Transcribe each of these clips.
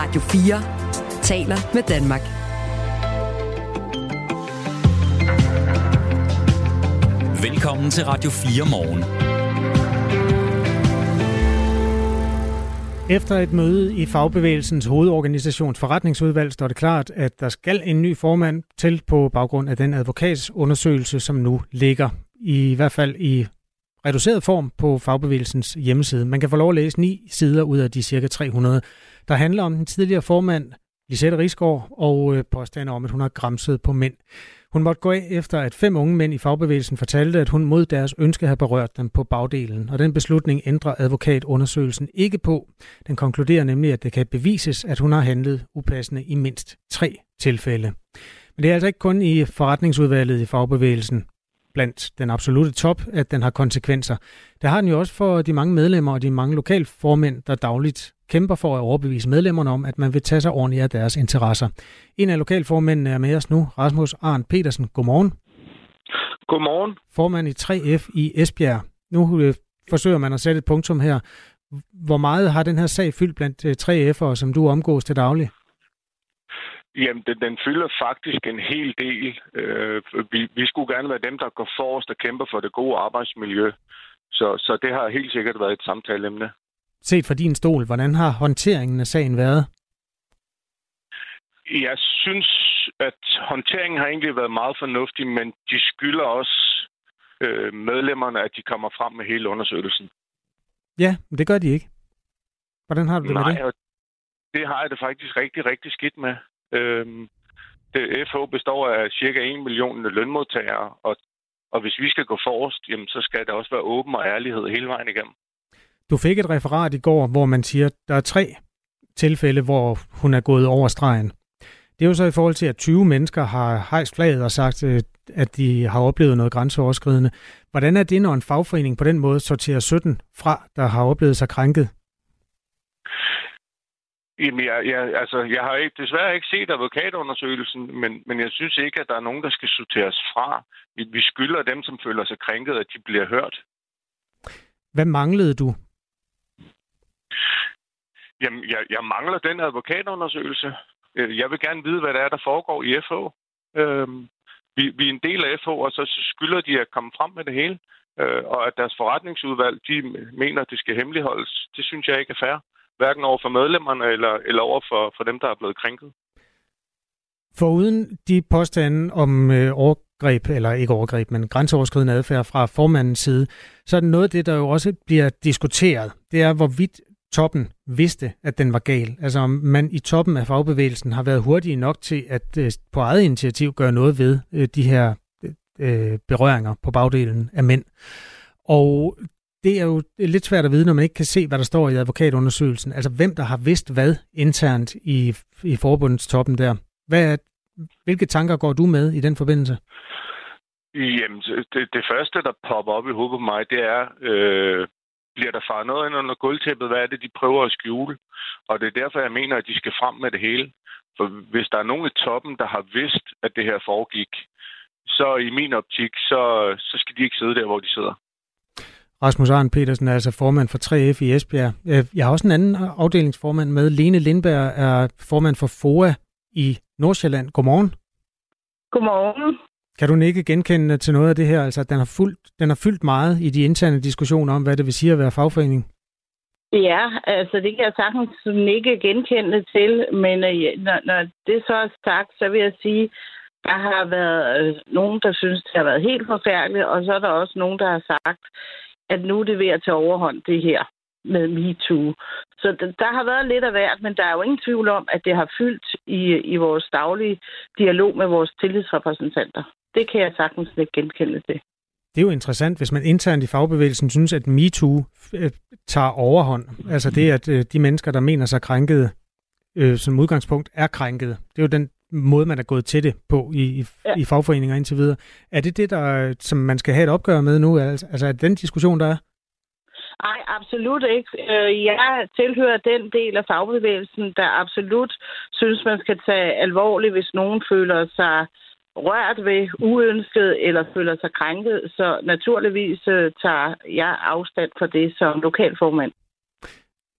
Radio 4 taler med Danmark. Velkommen til Radio 4 morgen. Efter et møde i Fagbevægelsens hovedorganisations forretningsudvalg står det klart, at der skal en ny formand til på baggrund af den advokatsundersøgelse, som nu ligger i hvert fald i reduceret form på Fagbevægelsens hjemmeside. Man kan få lov at læse ni sider ud af de cirka 300, der handler om den tidligere formand, Lisette Risgaard, og øh, om, at hun har græmset på mænd. Hun måtte gå af efter, at fem unge mænd i fagbevægelsen fortalte, at hun mod deres ønske havde berørt dem på bagdelen. Og den beslutning ændrer advokatundersøgelsen ikke på. Den konkluderer nemlig, at det kan bevises, at hun har handlet upassende i mindst tre tilfælde. Men det er altså ikke kun i forretningsudvalget i fagbevægelsen blandt den absolute top, at den har konsekvenser. Det har den jo også for de mange medlemmer og de mange lokalformænd, der dagligt kæmper for at overbevise medlemmerne om, at man vil tage sig ordentligt af deres interesser. En af lokalformændene er med os nu, Rasmus Arndt Petersen. Godmorgen. Godmorgen. Formand i 3F i Esbjerg. Nu øh, forsøger man at sætte et punktum her. Hvor meget har den her sag fyldt blandt øh, 3F'ere, som du omgås til daglig? Jamen, den, den fylder faktisk en hel del. Øh, vi, vi skulle gerne være dem, der går forrest og kæmper for det gode arbejdsmiljø. Så, så det har helt sikkert været et samtaleemne. Set fra din stol, hvordan har håndteringen af sagen været? Jeg synes, at håndteringen har egentlig været meget fornuftig, men de skylder også øh, medlemmerne, at de kommer frem med hele undersøgelsen. Ja, men det gør de ikke. Hvordan har du det Nej, med det? det har jeg det faktisk rigtig, rigtig skidt med. Øhm, det FH består af cirka 1 million lønmodtagere, og, og hvis vi skal gå forrest, jamen, så skal der også være åben og ærlighed hele vejen igennem. Du fik et referat i går, hvor man siger, at der er tre tilfælde, hvor hun er gået over stregen. Det er jo så i forhold til, at 20 mennesker har hejst flaget og sagt, øh, at de har oplevet noget grænseoverskridende. Hvordan er det, når en fagforening på den måde sorterer 17 fra, der har oplevet sig krænket? Jamen, jeg, jeg, altså, jeg har ikke, desværre ikke set advokatundersøgelsen, men, men jeg synes ikke, at der er nogen, der skal sorteres fra. Vi, vi skylder dem, som føler sig krænket, at de bliver hørt. Hvad manglede du? Jamen, jeg, jeg mangler den advokatundersøgelse. Øh, Jeg vil gerne vide, hvad der er, der foregår i FH. Øhm, vi, vi er en del af FH, og så skylder de at komme frem med det hele. Øh, og at deres forretningsudvalg, de mener, at det skal hemmeligholdes, det synes jeg ikke er fair. Hverken over for medlemmerne eller, eller over for, for dem, der er blevet krænket. For uden de påstande om øh, overgreb, eller ikke overgreb, men grænseoverskridende adfærd fra formandens side, så er det noget af det, der jo også bliver diskuteret. Det er, hvorvidt toppen vidste, at den var gal. Altså om man i toppen af fagbevægelsen har været hurtige nok til at øh, på eget initiativ gøre noget ved øh, de her øh, øh berøringer på bagdelen af mænd. Og det er jo lidt svært at vide, når man ikke kan se, hvad der står i advokatundersøgelsen. Altså hvem der har vidst hvad internt i, i forbundets toppen der. Hvad er, hvilke tanker går du med i den forbindelse? Jamen, det, det første, der popper op i hovedet på mig, det er, øh, bliver der faret noget ind under gulvtæppet? Hvad er det, de prøver at skjule? Og det er derfor, jeg mener, at de skal frem med det hele. For hvis der er nogen i toppen, der har vidst, at det her foregik, så i min optik, så, så skal de ikke sidde der, hvor de sidder. Rasmus Arndt Petersen er altså formand for 3F i Esbjerg. Øh, Jeg har også en anden afdelingsformand med. Lene Lindberg er formand for FOA i Nordsjælland. Godmorgen. Godmorgen. Kan du ikke genkende til noget af det her? Altså, den har, fuldt, den har fyldt meget i de interne diskussioner om, hvad det vil sige at være fagforening. Ja, altså det kan jeg sagtens ikke genkende til, men øh, når, når det så er sagt, så vil jeg sige, der har været øh, nogen, der synes, det har været helt forfærdeligt, og så er der også nogen, der har sagt, at nu er det ved at tage overhånd det her med MeToo. Så der, har været lidt af hvert, men der er jo ingen tvivl om, at det har fyldt i, i vores daglige dialog med vores tillidsrepræsentanter. Det kan jeg sagtens ikke genkende til. Det er jo interessant, hvis man internt i fagbevægelsen synes, at MeToo øh, tager overhånd. Altså det, at øh, de mennesker, der mener sig krænkede, øh, som udgangspunkt er krænkede. Det er jo den måde, man er gået til det på i, i, Ja. i fagforeninger indtil videre. Er det det, der, som man skal have et opgør med nu? Altså, altså er det den diskussion, der er? Nej, absolut ikke. Øh, Jeg tilhører den del af fagbevægelsen, der absolut synes, man skal tage alvorligt, hvis nogen føler sig rørt ved uønsket eller føler sig krænket. Så naturligvis øh, tager jeg afstand fra det som lokalformand.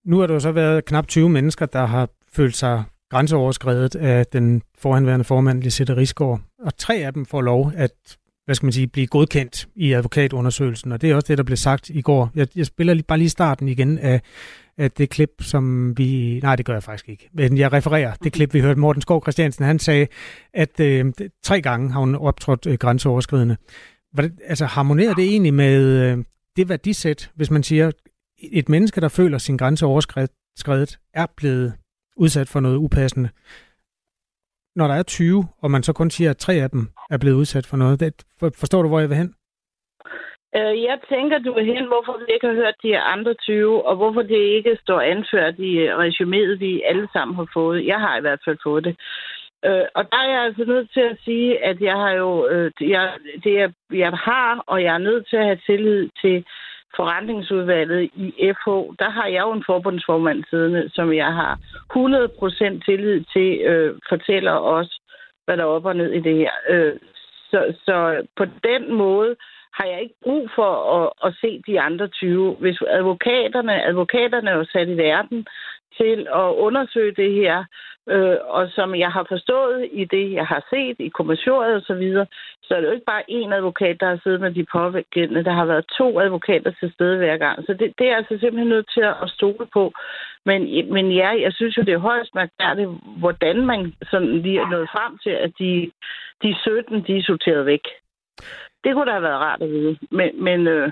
Nu har der jo så været knap 20 mennesker, der har følt sig grænseoverskredet af den forhenværende formand, Lisette Risgaard. Og tre af dem får lov at hvad skal man sige, blive godkendt i advokatundersøgelsen, og det er også det, der blev sagt i går. Jeg, jeg spiller lige, bare lige starten igen af, af det klip, som vi... Nej, det gør jeg faktisk ikke. Men jeg refererer det klip, vi hørte. Morten Skov Christiansen, han sagde, at øh, tre gange har hun optrådt øh, grænseoverskridende. Hvordan, altså, harmonerer det egentlig med øh, det værdisæt, hvis man siger, et menneske, der føler sin grænse overskredet, er blevet udsat for noget upassende. Når der er 20, og man så kun siger, at tre af dem er blevet udsat for noget, det, forstår du, hvor jeg vil hen? Øh, jeg tænker, du vil hen, hvorfor vi ikke har hørt de andre 20, og hvorfor det ikke står anført i øh, resuméet, vi alle sammen har fået. Jeg har i hvert fald fået det. Øh, og der er jeg altså nødt til at sige, at jeg har jo, øh, jeg, det jeg, jeg har, og jeg er nødt til at have tillid til forretningsudvalget i FH. Der har jeg jo en forbundsformand siddende, som jeg har 100% tillid til, øh, fortæller os, hvad der er op og ned i det her. Øh, så, så på den måde har jeg ikke brug for at, at se de andre 20. Hvis advokaterne, advokaterne er jo sat i verden til at undersøge det her, øh, og som jeg har forstået i det, jeg har set i kommissoriet og så videre, så er det jo ikke bare én advokat, der har siddet med de pågældende. Der har været to advokater til stede hver gang. Så det, det er altså simpelthen nødt til at stole på. Men, men ja, jeg synes jo, det er højst mærkværdigt, hvordan man sådan lige er nået frem til, at de, de 17, de er sorteret væk. Det kunne da have været rart at vide. Men, men øh,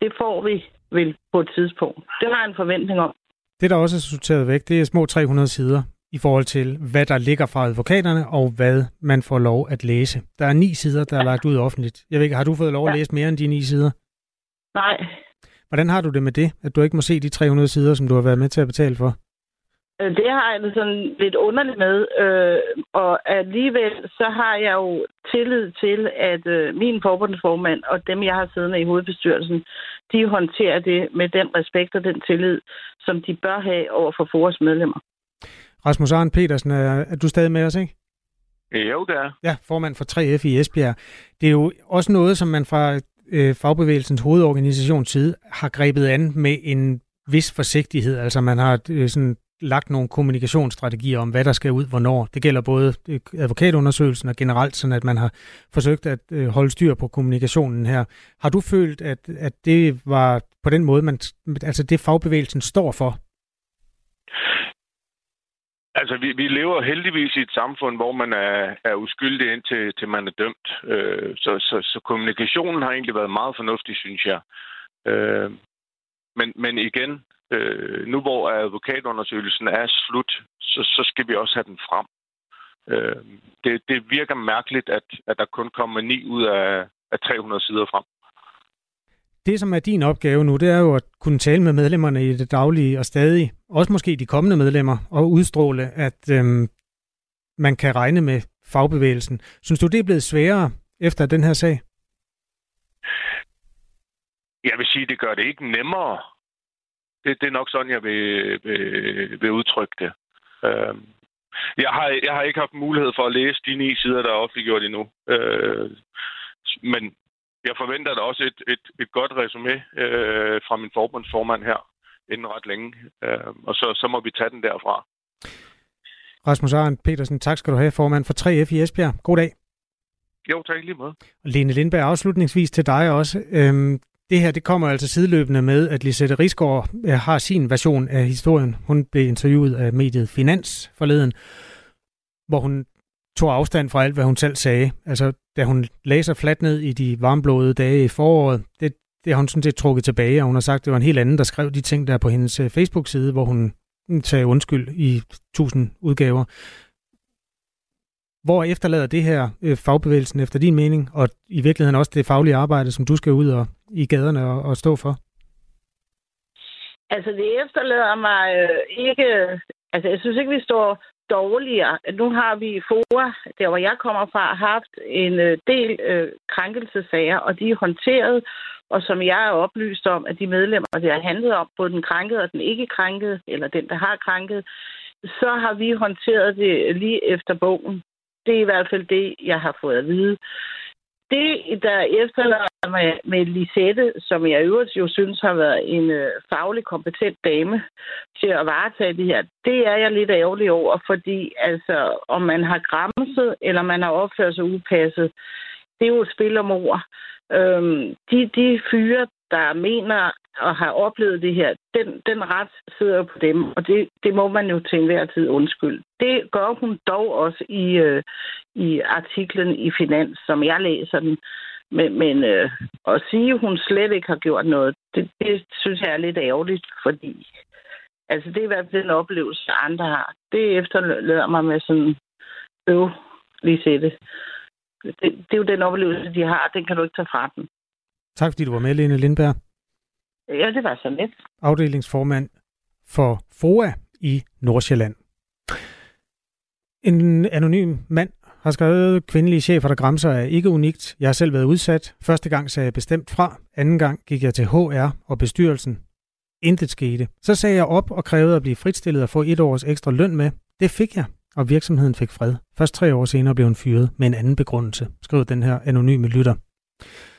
det får vi vel på et tidspunkt. Det har jeg en forventning om. Det, der også er sorteret væk, det er små 300 sider i forhold til, hvad der ligger fra advokaterne, og hvad man får lov at læse. Der er ni sider, der er lagt ud offentligt. Jeg ved ikke, har du fået lov at læse mere end de ni sider? Nej. Hvordan har du det med det, at du ikke må se de 300 sider, som du har været med til at betale for? Øh, det har jeg det sådan lidt underligt med, øh, og alligevel så har jeg jo tillid til, at øh, min forbundsformand og dem, jeg har siddende i hovedbestyrelsen, de håndterer det med den respekt og den tillid, som de bør have over for vores medlemmer. Rasmus Arne Petersen, er, er du stadig med os, ikke? Jo, det er. Ja, formand for 3F i Esbjerg. Det er jo også noget, som man fra øh, fagbevægelsens hovedorganisations side har grebet an med en vis forsigtighed. Altså man har øh, sådan lagt nogle kommunikationsstrategier om, hvad der skal ud, hvornår. Det gælder både øh, advokatundersøgelsen og generelt, sådan at man har forsøgt at øh, holde styr på kommunikationen her. Har du følt, at, at det var på den måde, man, altså det fagbevægelsen står for? Altså, vi, vi lever heldigvis i et samfund, hvor man er, er uskyldig indtil til man er dømt. Øh, så, så, så kommunikationen har egentlig været meget fornuftig, synes jeg. Øh, men, men igen, øh, nu hvor advokatundersøgelsen er slut, så, så skal vi også have den frem. Øh, det, det virker mærkeligt, at, at der kun kommer ni ud af, af 300 sider frem. Det, som er din opgave nu, det er jo at kunne tale med medlemmerne i det daglige og stadig, også måske de kommende medlemmer, og udstråle, at øhm, man kan regne med fagbevægelsen. Synes du, det er blevet sværere efter den her sag? Jeg vil sige, det gør det ikke nemmere. Det, det er nok sådan, jeg vil, vil, vil udtrykke det. Øhm, jeg, har, jeg har ikke haft mulighed for at læse de ni sider, der er offentliggjort endnu. Øh, men jeg forventer da også et, et, et godt resume øh, fra min forbundsformand her inden ret længe. Øh, og så, så må vi tage den derfra. Rasmus Arndt Petersen, tak skal du have, formand for 3F i Esbjerg. God dag. Jo, tak lige måde. Lene Lindberg, afslutningsvis til dig også. Øhm, det her det kommer altså sideløbende med, at Lisette Risgaard øh, har sin version af historien. Hun blev interviewet af mediet Finans forleden, hvor hun tog afstand fra alt, hvad hun selv sagde. Altså, da hun lagde sig fladt ned i de varmblåede dage i foråret, det, det har hun sådan set trukket tilbage, og hun har sagt, at det var en helt anden, der skrev de ting der på hendes øh, Facebook-side, hvor hun sagde undskyld i tusind udgaver. Hvor efterlader det her øh, fagbevægelsen efter din mening, og i virkeligheden også det faglige arbejde, som du skal ud og i gaderne og, og stå for? Altså, det efterlader mig øh, ikke... Altså, jeg synes ikke, vi står dårligere. Nu har vi i FOA, der hvor jeg kommer fra, haft en øh, del øh, krænkelsesager, og de er håndteret, og som jeg er oplyst om, at de medlemmer, det har handlet om, både den krænkede og den ikke krænkede, eller den, der har krænket, så har vi håndteret det lige efter bogen. Det er i hvert fald det, jeg har fået at vide. det, der efterlader mig med Lisette, som jeg øvrigt jo synes har været en øh, faglig kompetent dame til at varetage det her, det er jeg lidt ærgerlig over, fordi altså, om man har græmset, eller man har opført sig upasset, det er jo et spil om ord. Øhm, de, de fyre, der mener og har oplevet det her, den, den ret sidder på dem, og det, det må man jo til enhver tid undskylde. Det gør hun dog også i, øh, i artiklen i Finans, som jeg læser den. Men, men øh, at sige, at hun slet ikke har gjort noget, det, det synes jeg er lidt ærgerligt, fordi altså, det er i hvert fald den oplevelse, andre har. Det efterlader mig med sådan, øv, lige se det. det. Det er jo den oplevelse, de har, den kan du ikke tage fra dem. Tak fordi du var med, Lene Lindberg. Ja, det var så lidt. Afdelingsformand for FOA i Nordsjælland. En anonym mand har skrevet, kvindelige chefer, der græmser, er ikke unikt. Jeg har selv været udsat. Første gang sagde jeg bestemt fra. Anden gang gik jeg til HR og bestyrelsen. Intet skete. Så sagde jeg op og krævede at blive fritstillet og få et års ekstra løn med. Det fik jeg, og virksomheden fik fred. Først tre år senere blev hun fyret med en anden begrundelse, skrev den her anonyme lytter.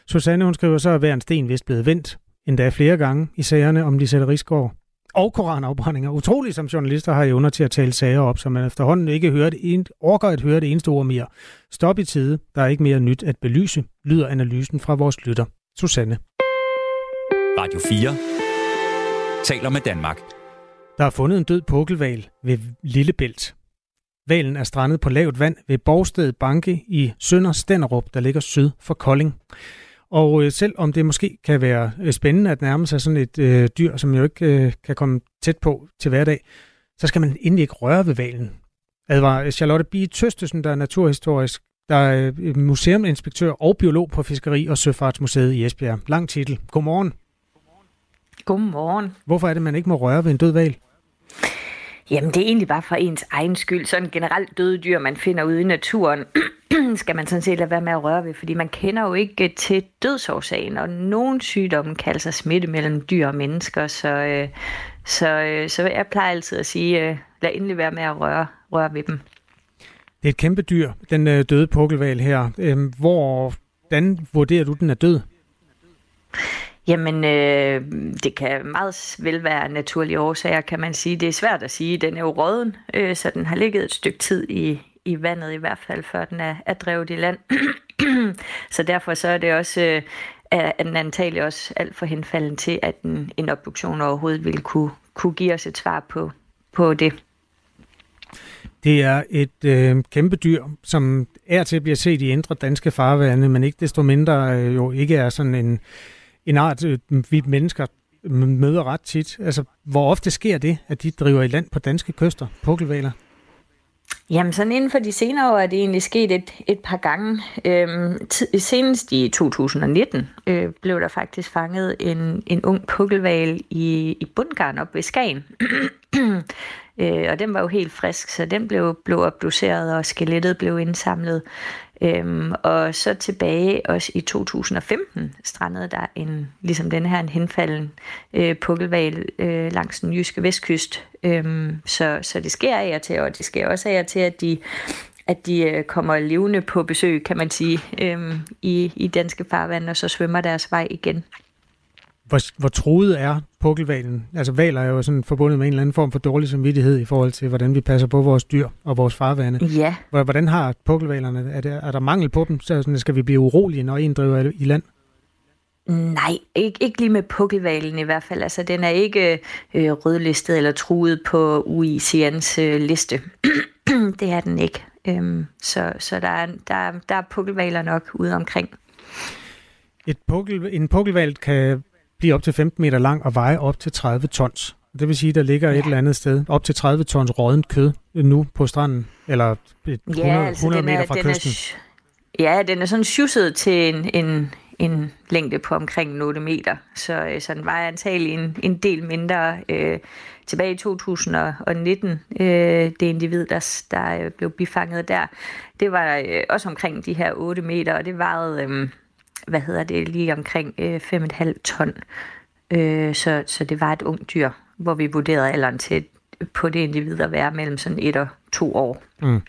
Susanne, hun skriver så, at hver en sten vist blevet vendt, endda flere gange i sagerne om Lisette Rigsgaard og koranafbrændinger. Utroligt som journalister har evner til at tale sager op, som man efterhånden ikke hører det en, orker at høre det eneste ord mere. Stop i tide, der er ikke mere nyt at belyse, lyder analysen fra vores lytter. Susanne. Radio 4 taler med Danmark. Der er fundet en død pukkelval ved Lillebælt. Valen er strandet på lavt vand ved Borgsted Banke i Sønder Stenderup, der ligger syd for Kolding. Og øh, selv om det måske kan være øh, spændende at nærme sig sådan et øh, dyr, som jo ikke øh, kan komme tæt på til hverdag, så skal man endelig ikke røre ved valen. Advar Charlotte B. Tøstesen, der er naturhistorisk, der er øh, museuminspektør og biolog på Fiskeri- og Søfartsmuseet i Esbjerg. Lang titel. Godmorgen. Godmorgen. Hvorfor er det, man ikke må røre ved en død val? Jamen, det er egentlig bare for ens egen skyld. Sådan generelt døde dyr, man finder ude i naturen, skal man sådan set lade være med at røre ved, fordi man kender jo ikke øh, til dødsårsagen, og nogle sygdomme kan altså smitte mellem dyr og mennesker, så, øh, så, øh, så jeg plejer altid at sige, øh, lad endelig være med at røre, røre ved dem. Det er et kæmpe dyr, den øh, døde pukkelval her. Øh, hvordan vurderer du, den er død? Jamen, øh, det kan meget vel være naturlige årsager, kan man sige. Det er svært at sige. Den er jo råden, øh, så den har ligget et stykke tid i, i vandet i hvert fald, før den er, er drevet i land. så derfor så er det også, øh, er den antagelig også alt for henfalden til, at en, en obduktion overhovedet ville kunne, kunne give os et svar på, på det. Det er et øh, kæmpe dyr, som er til at blive set i indre danske farvande, men ikke desto mindre øh, jo ikke er sådan en, en art, øh, vi mennesker møder ret tit. Altså, hvor ofte sker det, at de driver i land på danske kyster, pukkelvaler? Jamen sådan inden for de senere år er det egentlig sket et, et par gange. Øhm, t- senest i 2019 øh, blev der faktisk fanget en, en ung pukkelval i, i bundgarn op ved Skagen. øh, og den var jo helt frisk, så den blev, blev obduceret, og skelettet blev indsamlet. Øhm, og så tilbage også i 2015 strandede der en, ligesom den her en henfalden øh, pukkelval øh, langs den jyske vestkyst. Øhm, så, så det sker af til, og det sker også af til, at de at de øh, kommer levende på besøg, kan man sige, øhm, i, i danske farvand, og så svømmer deres vej igen. Hvor, hvor truet er pukkelvalen? Altså valer er jo sådan forbundet med en eller anden form for dårlig samvittighed i forhold til, hvordan vi passer på vores dyr og vores farvande. Ja. Hvordan har pukkelvalerne, er, der, er der mangel på dem? Så sådan, skal vi blive urolige, når en driver i land? Nej, ikke, ikke lige med pukkelvalen i hvert fald. Altså, den er ikke øh, rødlistet eller truet på UICN's øh, liste. det er den ikke. Øhm, så så der, er, der, der er pukkelvaler nok ude omkring. Et pukkel, en pukkelval kan blive op til 15 meter lang og veje op til 30 tons. Det vil sige, der ligger ja. et eller andet sted op til 30 tons rådent kød nu på stranden, eller 100, ja, altså 100 meter er, fra kysten. Er, ja, den er sådan sjusset til en, en, en længde på omkring 8 meter, så, øh, så den vejer antagelig en, en del mindre. Øh, tilbage i 2019, øh, det individ, der, der øh, blev bifanget der, det var øh, også omkring de her 8 meter, og det varede... Øh, hvad hedder det, lige omkring øh, 5,5 ton. Øh, så, så det var et ungt dyr, hvor vi vurderede alderen til på det individ at være mellem sådan et og to år. Mm.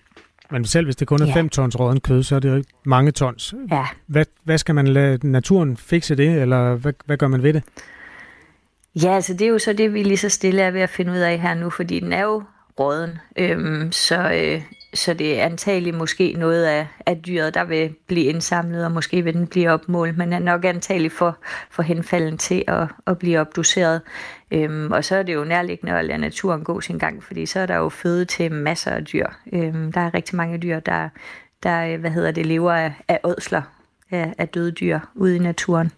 Men selv hvis det kun er Ja. 5 tons rådden kød, så er det jo ikke mange tons. Ja, Hvad, hvad skal man lade naturen fikse det, eller hvad, hvad gør man ved det? Ja, altså det er jo så det, vi lige så stille er ved at finde ud af her nu, fordi den er jo råden. Øhm, så, øh, så det er antageligt måske noget af, af dyret, der vil blive indsamlet, og måske vil den blive opmålt, men er nok antageligt for, for henfalden til at, at blive obduceret. Øhm, og så er det jo nærliggende at lade naturen gå sin gang, fordi så er der jo føde til masser af dyr. Øhm, der er rigtig mange dyr, der, der øh, hvad hedder det, lever af, af ådsler af, af døde dyr ude i naturen.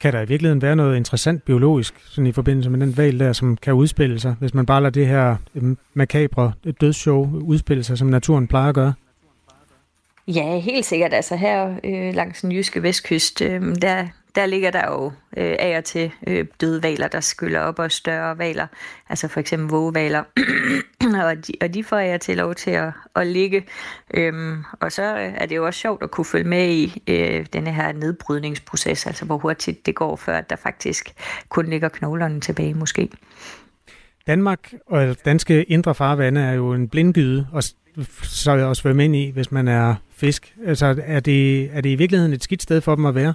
Kan der i virkeligheden være noget interessant biologisk, sådan i forbindelse med den valg der, som kan udspille sig, hvis man bare lader det her øh, makabre øh, dødsshow udspille sig, som naturen plejer at gøre? Ja, helt sikkert. Altså her øh, langs den jyske vestkyst, øh, der, der ligger der jo øh, af og til øh, døde valer, der skyller op, og større valer, altså for eksempel vågevaler, og, de, og de får jeg til lov til at, at ligge. Øhm, og så øh, er det jo også sjovt at kunne følge med i øh, denne her nedbrydningsproces, altså hvor hurtigt det går, før at der faktisk kun ligger knoglerne tilbage måske. Danmark og danske indre farvande er jo en blindgyde, og så er også svømme ind i, hvis man er fisk. Altså, er det, er det i virkeligheden et skidt sted for dem at være?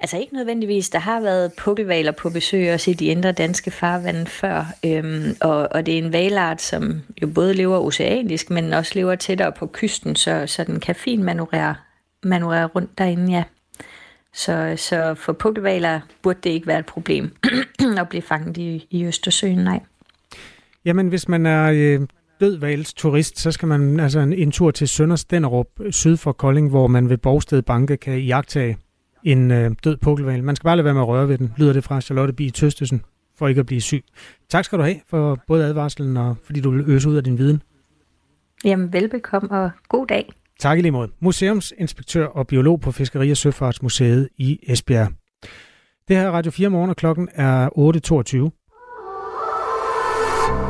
Altså ikke nødvendigvis. Der har været pukkelvaler på besøg også i de indre danske farvande før, øhm, og, og det er en valart, som jo både lever oceanisk, men også lever tættere på kysten, så, så den kan fint manøvrere, manøvrere rundt derinde, ja. Så, så for pukkelvaler burde det ikke være et problem at blive fanget i, i Østersøen, nej. Jamen, hvis man er øh, dødvals turist, så skal man altså en, en tur til Sønder Stenderup, syd for Kolding, hvor man ved Borgsted Banke kan jagtage en øh, død pukkelval. Man skal bare lade være med at røre ved den, lyder det fra Charlotte Bi Tøstesen, for ikke at blive syg. Tak skal du have for både advarslen og fordi du vil øse ud af din viden. Jamen velbekomme og god dag. Tak i lige måde. Museumsinspektør og biolog på Fiskeri- og Søfartsmuseet i Esbjerg. Det her er Radio 4 morgen, og klokken er 8.22.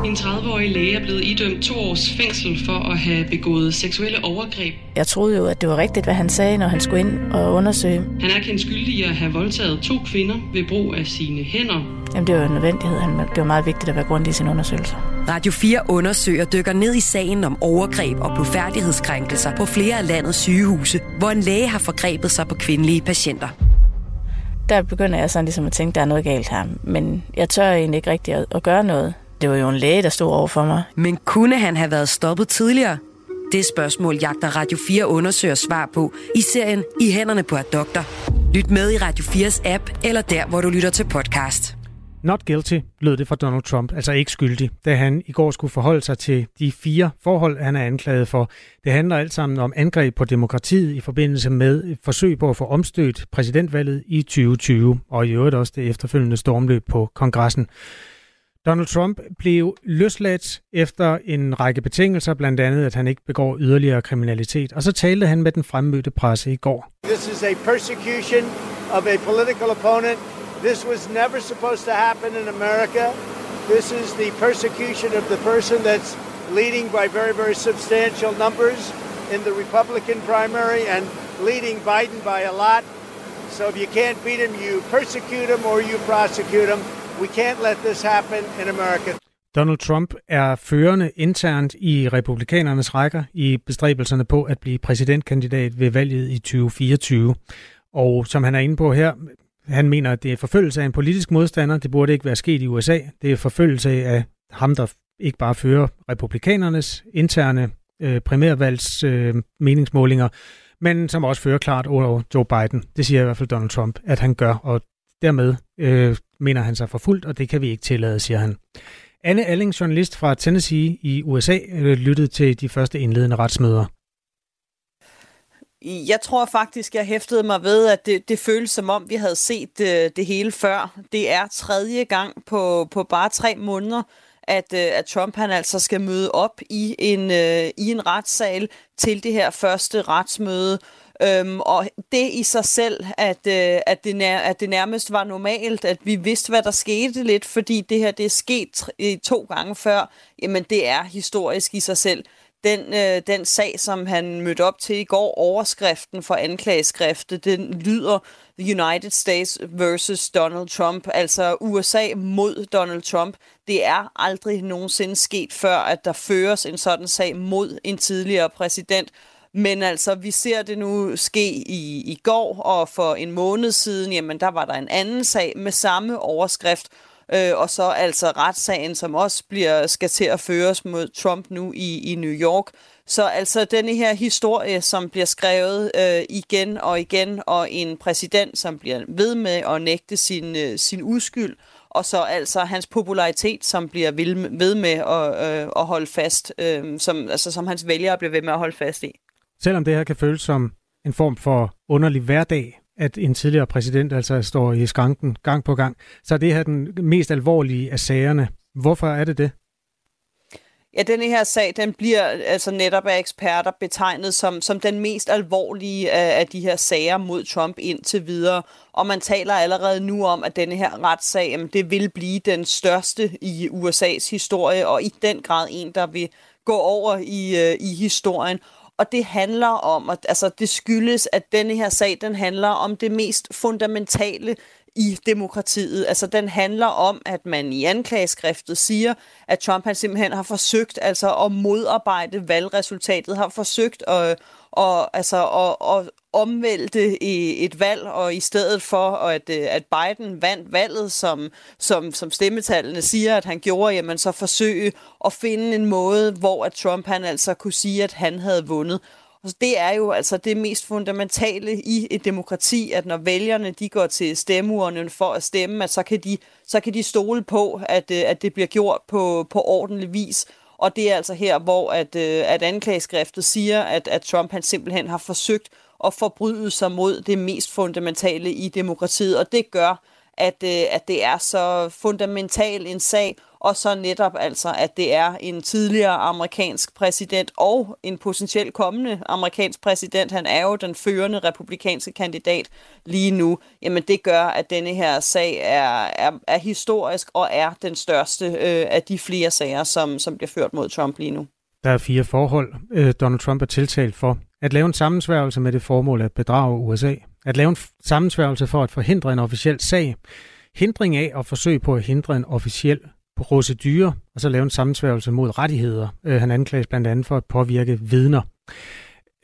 En 30-årig læge er blevet idømt to års fængsel for at have begået seksuelle overgreb. Jeg troede jo, at det var rigtigt, hvad han sagde, når han skulle ind og undersøge. Han er kendt skyldig i at have voldtaget to kvinder ved brug af sine hænder. Jamen, det var en nødvendighed. Han, det var meget vigtigt at være grundig i sin undersøgelse. Radio 4 undersøger dykker ned i sagen om overgreb og blodfærdighedskrænkelser på flere af landets sygehuse, hvor en læge har forgrebet sig på kvindelige patienter. Der begynder jeg sådan ligesom at tænke, at der er noget galt her. Men jeg tør egentlig ikke rigtig at, at gøre noget. Det var jo en læge, der stod over for mig. Men kunne han have været stoppet tidligere? Det spørgsmål jagter Radio 4 undersøger svar på i serien I hænderne på et doktor. Lyt med i Radio 4's app eller der, hvor du lytter til podcast. Not guilty, lød det fra Donald Trump, altså ikke skyldig, da han i går skulle forholde sig til de fire forhold, han er anklaget for. Det handler alt sammen om angreb på demokratiet i forbindelse med et forsøg på at få omstødt præsidentvalget i 2020, og i øvrigt også det efterfølgende stormløb på kongressen. Donald Trump blev løsladt efter en række betingelser, blandt andet at han ikke begår yderligere kriminalitet. Og så talte han med den fremmødte presse i går. This is a persecution of a political opponent. This was never supposed to happen in America. This is the persecution of the person that's leading by very, very substantial numbers in the Republican primary and leading Biden by a lot. So if you can't beat him, you persecute him or you prosecute him. We can't let this happen in America. Donald Trump er førende internt i republikanernes rækker i bestræbelserne på at blive præsidentkandidat ved valget i 2024. Og som han er inde på her, han mener, at det er forfølgelse af en politisk modstander. Det burde ikke være sket i USA. Det er forfølgelse af ham, der ikke bare fører republikanernes interne øh, primærvalgs øh, meningsmålinger, men som også fører klart over Joe Biden. Det siger i hvert fald Donald Trump, at han gør, og dermed øh, mener han sig forfulgt, og det kan vi ikke tillade, siger han. Anne Alling, journalist fra Tennessee i USA, øh, lyttede til de første indledende retsmøder. Jeg tror faktisk, jeg hæftede mig ved, at det, det føles som om, vi havde set det, det hele før. Det er tredje gang på, på bare tre måneder, at, øh, at Trump han altså skal møde op i en, i en retssal til det her første retsmøde. Øhm, og det i sig selv, at, øh, at, det nær, at det nærmest var normalt, at vi vidste, hvad der skete lidt, fordi det her det er sket øh, to gange før, jamen det er historisk i sig selv. den, øh, den sag, som han mødte op til i går, overskriften for anklageskriftet, den lyder United States versus Donald Trump, altså USA mod Donald Trump. Det er aldrig nogensinde sket før, at der føres en sådan sag mod en tidligere præsident. Men altså, vi ser det nu ske i, i går, og for en måned siden, jamen der var der en anden sag med samme overskrift, øh, og så altså retssagen, som også bliver skal til at føres mod Trump nu i, i New York. Så altså denne her historie, som bliver skrevet øh, igen og igen, og en præsident, som bliver ved med at nægte sin, øh, sin uskyld, og så altså hans popularitet, som bliver ved med at, øh, at holde fast, øh, som, altså, som hans vælgere bliver ved med at holde fast i. Selvom det her kan føles som en form for underlig hverdag, at en tidligere præsident altså står i skranken gang på gang, så er det her den mest alvorlige af sagerne. Hvorfor er det det? Ja, denne her sag, den bliver altså netop af eksperter betegnet som, som den mest alvorlige af, af de her sager mod Trump indtil videre. Og man taler allerede nu om, at denne her retssag, jamen, det vil blive den største i USA's historie, og i den grad en, der vil gå over i, øh, i historien. Og det handler om, at altså, det skyldes, at denne her sag, den handler om det mest fundamentale i demokratiet. Altså, den handler om, at man i anklageskriftet siger, at Trump han simpelthen har forsøgt altså at modarbejde valgresultatet, har forsøgt at, og, altså, og, og omvælte i et valg, og i stedet for, at, øh, at Biden vandt valget, som, som, som stemmetallene siger, at han gjorde, jamen så forsøge at finde en måde, hvor at Trump han altså kunne sige, at han havde vundet. Og det er jo altså det mest fundamentale i et demokrati, at når vælgerne de går til stemmeurnen for at stemme, at så kan de, så kan de stole på, at, øh, at det bliver gjort på, på ordentlig vis. Og det er altså her, hvor at, øh, at anklageskriftet siger, at, at Trump han simpelthen har forsøgt at forbryde sig mod det mest fundamentale i demokratiet. Og det gør, at, øh, at det er så fundamental en sag, og så netop altså, at det er en tidligere amerikansk præsident og en potentielt kommende amerikansk præsident, han er jo den førende republikanske kandidat lige nu, jamen det gør, at denne her sag er, er, er historisk og er den største øh, af de flere sager, som, som bliver ført mod Trump lige nu. Der er fire forhold, øh, Donald Trump er tiltalt for. At lave en sammensværgelse med det formål at bedrage USA. At lave en sammensværgelse for at forhindre en officiel sag. Hindring af og forsøg på at hindre en officiel procedurer, og så lave en sammensværgelse mod rettigheder. Øh, han anklages blandt andet for at påvirke vidner.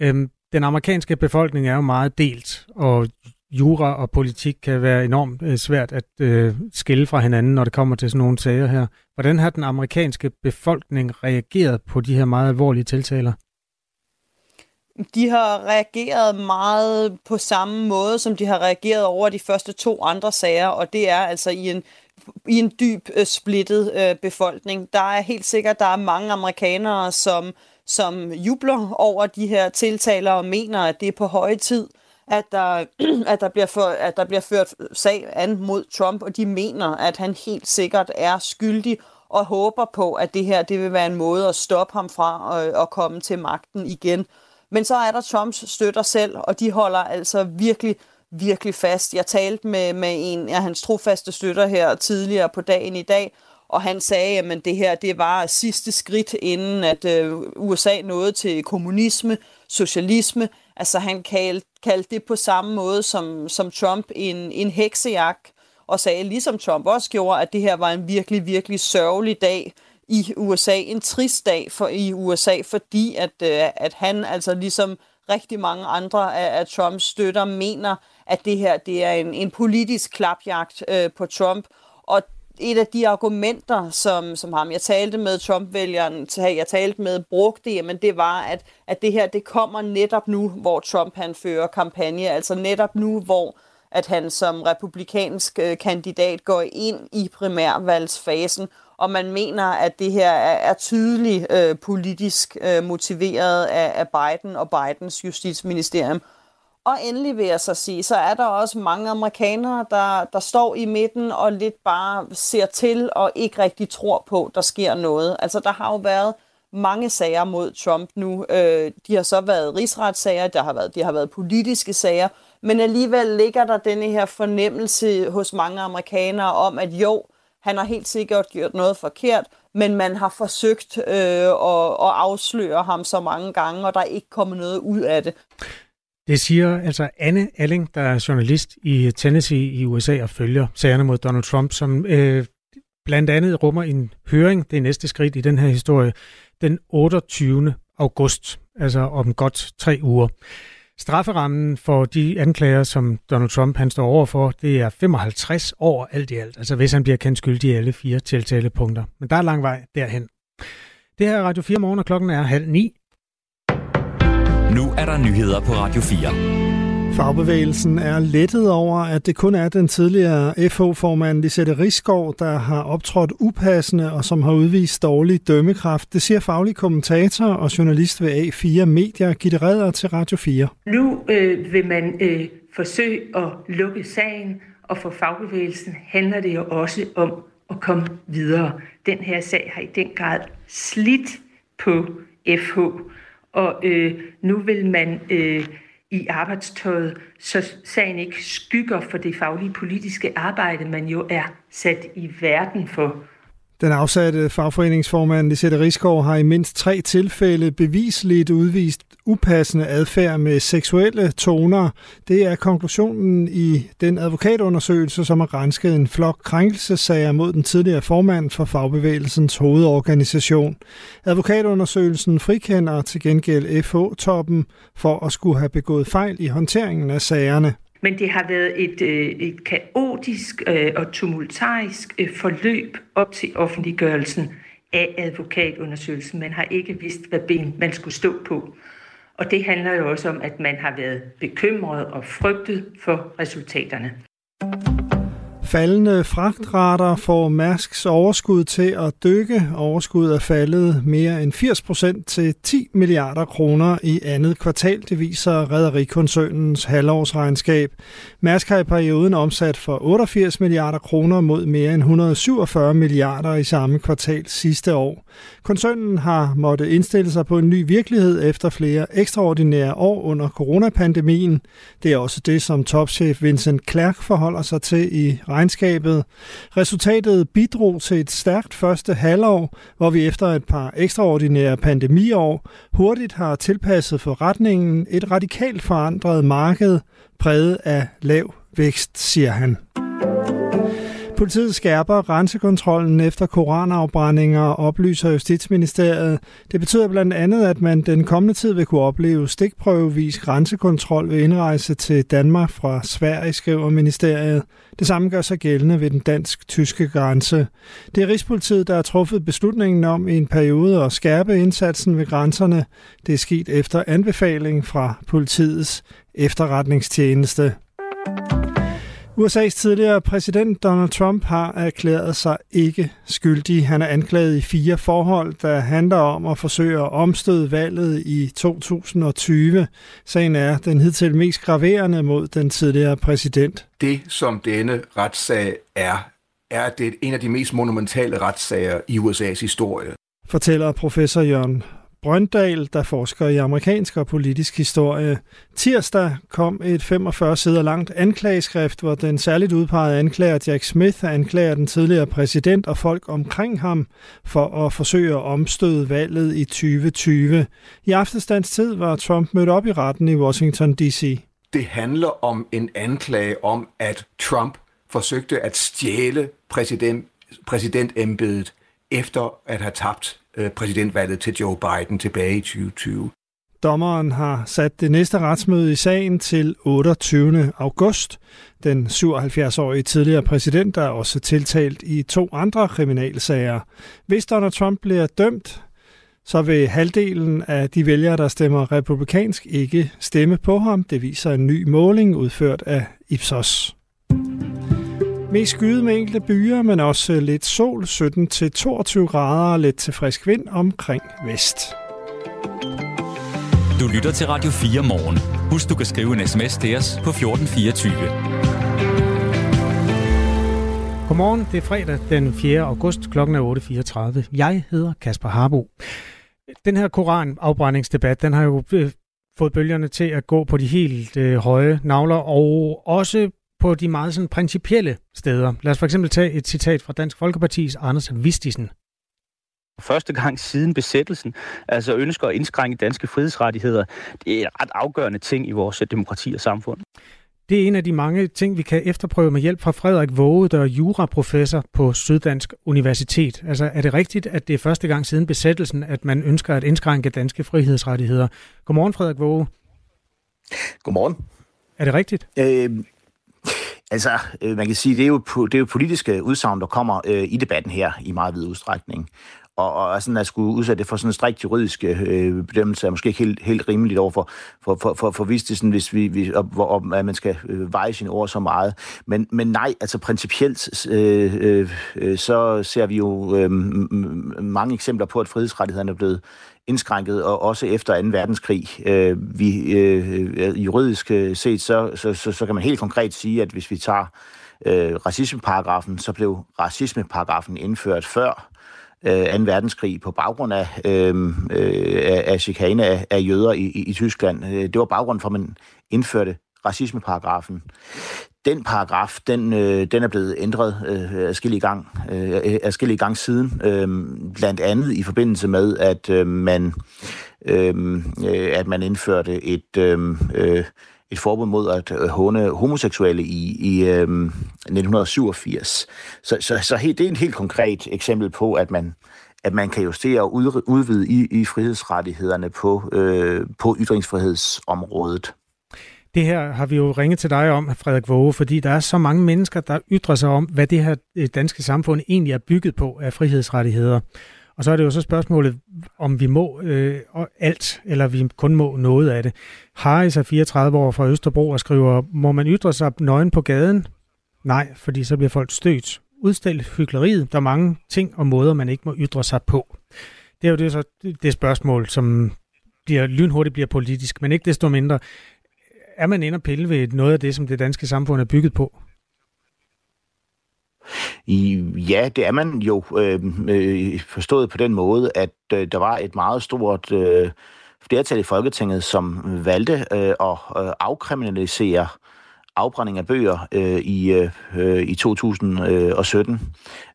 Øhm, den amerikanske befolkning er jo meget delt, og jura og politik kan være enormt øh, svært at øh, skille fra hinanden, når det kommer til sådan nogle sager her. Hvordan har den amerikanske befolkning reageret på de her meget alvorlige tiltaler? De har reageret meget på samme måde, som de har reageret over de første to andre sager, og det er altså i en i en dyb øh, splittet øh, befolkning. Der er helt sikkert, der er mange amerikanere, som, som jubler over de her tiltaler og mener, at det er på høje tid, at der, at der, bliver, for, at der bliver ført sag an mod Trump, og de mener, at han helt sikkert er skyldig og håber på, at det her det vil være en måde at stoppe ham fra at, at komme til magten igen. Men så er der Trumps støtter selv, og de holder altså virkelig virkelig fast. Jeg talte med, med en af hans trofaste støtter her tidligere på dagen i dag, og han sagde, at det her det var sidste skridt, inden at øh, USA nåede til kommunisme, socialisme. Altså han kaldte, kaldte det på samme måde som, som Trump en, en heksejagt, og sagde, ligesom Trump også gjorde, at det her var en virkelig, virkelig sørgelig dag i USA. En trist dag for i USA, fordi at, øh, at han altså ligesom rigtig mange andre af, af Trumps støtter mener, at det her det er en, en politisk klapjagt øh, på Trump. Og et af de argumenter, som, som ham, jeg talte med Trump-vælgeren, jeg talte med, brugte, jamen det var, at, at det her, det kommer netop nu, hvor Trump han fører kampagne, altså netop nu, hvor at han som republikansk øh, kandidat går ind i primærvalgsfasen, og man mener, at det her er, er tydeligt øh, politisk øh, motiveret af, af Biden og Bidens justitsministerium. Og endelig vil jeg så sige, så er der også mange amerikanere, der, der står i midten og lidt bare ser til og ikke rigtig tror på, der sker noget. Altså der har jo været mange sager mod Trump nu. Øh, de har så været rigsretssager, der har været, de har været politiske sager, men alligevel ligger der denne her fornemmelse hos mange amerikanere om, at jo, han har helt sikkert gjort noget forkert, men man har forsøgt øh, at, at afsløre ham så mange gange, og der er ikke kommet noget ud af det. Det siger altså Anne Alling, der er journalist i Tennessee i USA og følger sagerne mod Donald Trump, som øh, blandt andet rummer en høring, det er næste skridt i den her historie, den 28. august, altså om godt tre uger. Strafferammen for de anklager, som Donald Trump han står overfor, det er 55 år alt i alt, altså hvis han bliver kendt skyldig i alle fire tiltalepunkter. Men der er lang vej derhen. Det her er Radio 4 morgen, og klokken er halv ni. Nu er der nyheder på Radio 4. Fagbevægelsen er lettet over, at det kun er den tidligere FH-formand Lisette Rigsgaard, der har optrådt upassende og som har udvist dårlig dømmekraft. Det siger faglig kommentator og journalist ved A4 Medier, Gitte Redder til Radio 4. Nu øh, vil man øh, forsøge at lukke sagen, og for fagbevægelsen handler det jo også om at komme videre. Den her sag har i den grad slidt på FH, og øh, nu vil man øh, i arbejdstøjet, så sagen ikke skygger for det faglige politiske arbejde, man jo er sat i verden for. Den afsatte fagforeningsformand Lisette Rigsgaard har i mindst tre tilfælde bevisligt udvist upassende adfærd med seksuelle toner. Det er konklusionen i den advokatundersøgelse, som har rensket en flok krænkelsesager mod den tidligere formand for fagbevægelsens hovedorganisation. Advokatundersøgelsen frikender til gengæld FH-toppen for at skulle have begået fejl i håndteringen af sagerne. Men det har været et, øh, et kaotisk øh, og tumultarisk øh, forløb op til offentliggørelsen af advokatundersøgelsen. Man har ikke vidst, hvad ben man skulle stå på. Og det handler jo også om, at man har været bekymret og frygtet for resultaterne. Faldende fragtrater får Mærsks overskud til at dykke. Overskuddet er faldet mere end 80 procent til 10 milliarder kroner i andet kvartal, det viser Rederikoncernens halvårsregnskab. Mærsk har i perioden omsat for 88 milliarder kroner mod mere end 147 milliarder i samme kvartal sidste år. Koncernen har måttet indstille sig på en ny virkelighed efter flere ekstraordinære år under coronapandemien. Det er også det, som topchef Vincent Clerc forholder sig til i regnskabet. Resultatet bidrog til et stærkt første halvår, hvor vi efter et par ekstraordinære pandemiår hurtigt har tilpasset forretningen et radikalt forandret marked præget af lav vækst, siger han. Politiet skærper grænsekontrollen efter koranafbrændinger, oplyser Justitsministeriet. Det betyder blandt andet, at man den kommende tid vil kunne opleve stikprøvevis grænsekontrol ved indrejse til Danmark fra Sverige, skriver ministeriet. Det samme gør sig gældende ved den dansk-tyske grænse. Det er Rigspolitiet, der har truffet beslutningen om i en periode at skærpe indsatsen ved grænserne. Det er sket efter anbefaling fra politiets efterretningstjeneste. USA's tidligere præsident Donald Trump har erklæret sig ikke skyldig. Han er anklaget i fire forhold, der handler om at forsøge at omstøde valget i 2020. Sagen er den hidtil mest graverende mod den tidligere præsident. Det, som denne retssag er, er at det er en af de mest monumentale retssager i USA's historie. Fortæller professor Jørgen Brøndal, der forsker i amerikansk og politisk historie. Tirsdag kom et 45 sider langt anklageskrift, hvor den særligt udpegede anklager Jack Smith anklager den tidligere præsident og folk omkring ham for at forsøge at omstøde valget i 2020. I aftenstands tid var Trump mødt op i retten i Washington D.C. Det handler om en anklage om, at Trump forsøgte at stjæle præsident, præsidentembedet efter at have tabt Øh, præsidentvalget til Joe Biden tilbage i 2020. Dommeren har sat det næste retsmøde i sagen til 28. august. Den 77-årige tidligere præsident er også tiltalt i to andre kriminalsager. Hvis Donald Trump bliver dømt, så vil halvdelen af de vælgere, der stemmer republikansk, ikke stemme på ham. Det viser en ny måling udført af Ipsos. Mest skyde med enkelte byer, men også lidt sol, 17-22 grader og lidt til frisk vind omkring vest. Du lytter til Radio 4 morgen. Husk, du kan skrive en sms til os på 1424. Godmorgen, det er fredag den 4. august, klokken er 8.34. Jeg hedder Kasper Harbo. Den her koranafbrændingsdebat, den har jo øh, fået bølgerne til at gå på de helt øh, høje navler, og også på de meget sådan principielle steder. Lad os for eksempel tage et citat fra Dansk Folkepartis Anders Vistisen. Første gang siden besættelsen, altså ønsker at indskrænke danske frihedsrettigheder, det er en ret afgørende ting i vores demokrati og samfund. Det er en af de mange ting, vi kan efterprøve med hjælp fra Frederik Våge, der er juraprofessor på Syddansk Universitet. Altså er det rigtigt, at det er første gang siden besættelsen, at man ønsker at indskrænke danske frihedsrettigheder? Godmorgen, Frederik Våge. Godmorgen. Er det rigtigt? Øh, altså, øh, man kan sige, det er jo, det er jo politiske udsagn, der kommer øh, i debatten her i meget vid udstrækning og, og sådan at skulle udsætte det for sådan en strikt juridisk øh, bedømmelse er måske ikke helt, helt rimeligt over for, for, for, for, for sådan, hvis vi, vi op, op, at man skal øh, veje sine ord så meget. Men, men nej, altså principielt, øh, øh, øh så ser vi jo øh, mange eksempler på, at frihedsrettighederne er blevet indskrænket, og også efter 2. verdenskrig. Øh, vi, øh, øh juridisk øh, set, så, så, så, så kan man helt konkret sige, at hvis vi tager øh, racismeparagrafen, så blev racismeparagrafen indført før øh, 2. verdenskrig på baggrund af, øh, øh af chikane af, af jøder i, i, i Tyskland. Det var baggrunden for, at man indførte racismeparagrafen. Den paragraf, den, øh, den er blevet ændret øh, adskillige gang, øh, adskillige gang siden, øh, blandt andet i forbindelse med, at øh, man øhm, øh, at man indførte et øh, øh, et forbud mod at øh, håne homoseksuelle i, i øhm, 1987. Så, så, så helt, det er en helt konkret eksempel på, at man, at man kan justere og udvide i, i frihedsrettighederne på, øh, på ytringsfrihedsområdet. Det her har vi jo ringet til dig om, Frederik Våge, fordi der er så mange mennesker, der ytrer sig om, hvad det her øh, danske samfund egentlig er bygget på af frihedsrettigheder. Og så er det jo så spørgsmålet, om vi må øh, alt, eller vi kun må noget af det. Harris er 34 år fra Østerbro og skriver, må man ytre sig nøgen på gaden? Nej, fordi så bliver folk stødt. Udstil hyggeleriet. Der er mange ting og måder, man ikke må ytre sig på. Det er jo det, så, det spørgsmål, som bliver, lynhurtigt bliver politisk, men ikke desto mindre. Er man inde og pille ved noget af det, som det danske samfund er bygget på? Ja, det er man jo øh, øh, forstået på den måde, at øh, der var et meget stort øh, flertal i Folketinget, som valgte øh, at øh, afkriminalisere afbrænding af bøger øh, i, øh, i 2017,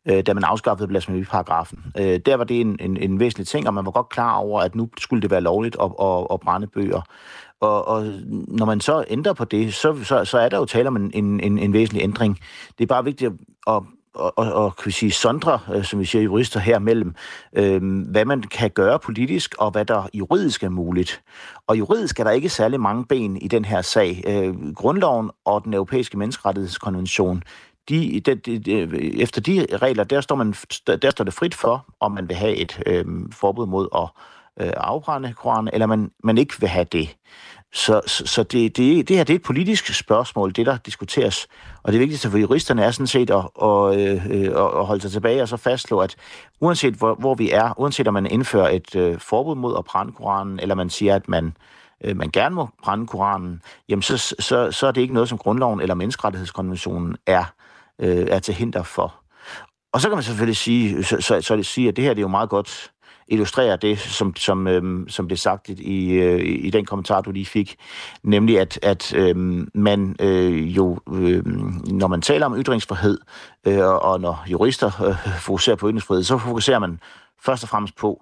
øh, da man afskaffede blasfemiparagrafen. Øh, der var det en, en, en væsentlig ting, og man var godt klar over, at nu skulle det være lovligt at, at, at brænde bøger. Og, og når man så ændrer på det, så, så, så er der jo tale om en, en, en væsentlig ændring. Det er bare vigtigt at og, og, og kan vi sige, sondre, øh, som vi siger jurister her mellem, øh, hvad man kan gøre politisk, og hvad der juridisk er muligt. Og juridisk er der ikke særlig mange ben i den her sag. Øh, grundloven og den europæiske menneskerettighedskonvention, de, de, de, de, efter de regler, der står, man, der står det frit for, om man vil have et øh, forbud mod at øh, afbrænde Koranen, eller man, man ikke vil have det. Så, så, så det, det, det her det er et politisk spørgsmål, det der diskuteres. Og det vigtigste for juristerne er sådan set at, at, at, at holde sig tilbage og så fastslå, at uanset hvor, hvor vi er, uanset om man indfører et øh, forbud mod at brænde Koranen, eller man siger, at man, øh, man gerne må brænde Koranen, jamen så, så, så er det ikke noget, som grundloven eller menneskerettighedskonventionen er, øh, er til hinder for. Og så kan man selvfølgelig sige, så, så, så sige, at det her det er jo meget godt illustrerer det, som, som, øhm, som blev sagt i, øh, i den kommentar, du lige fik, nemlig at, at øhm, man øh, jo, øh, når man taler om ytringsfrihed, øh, og når jurister øh, fokuserer på ytringsfrihed, så fokuserer man først og fremmest på,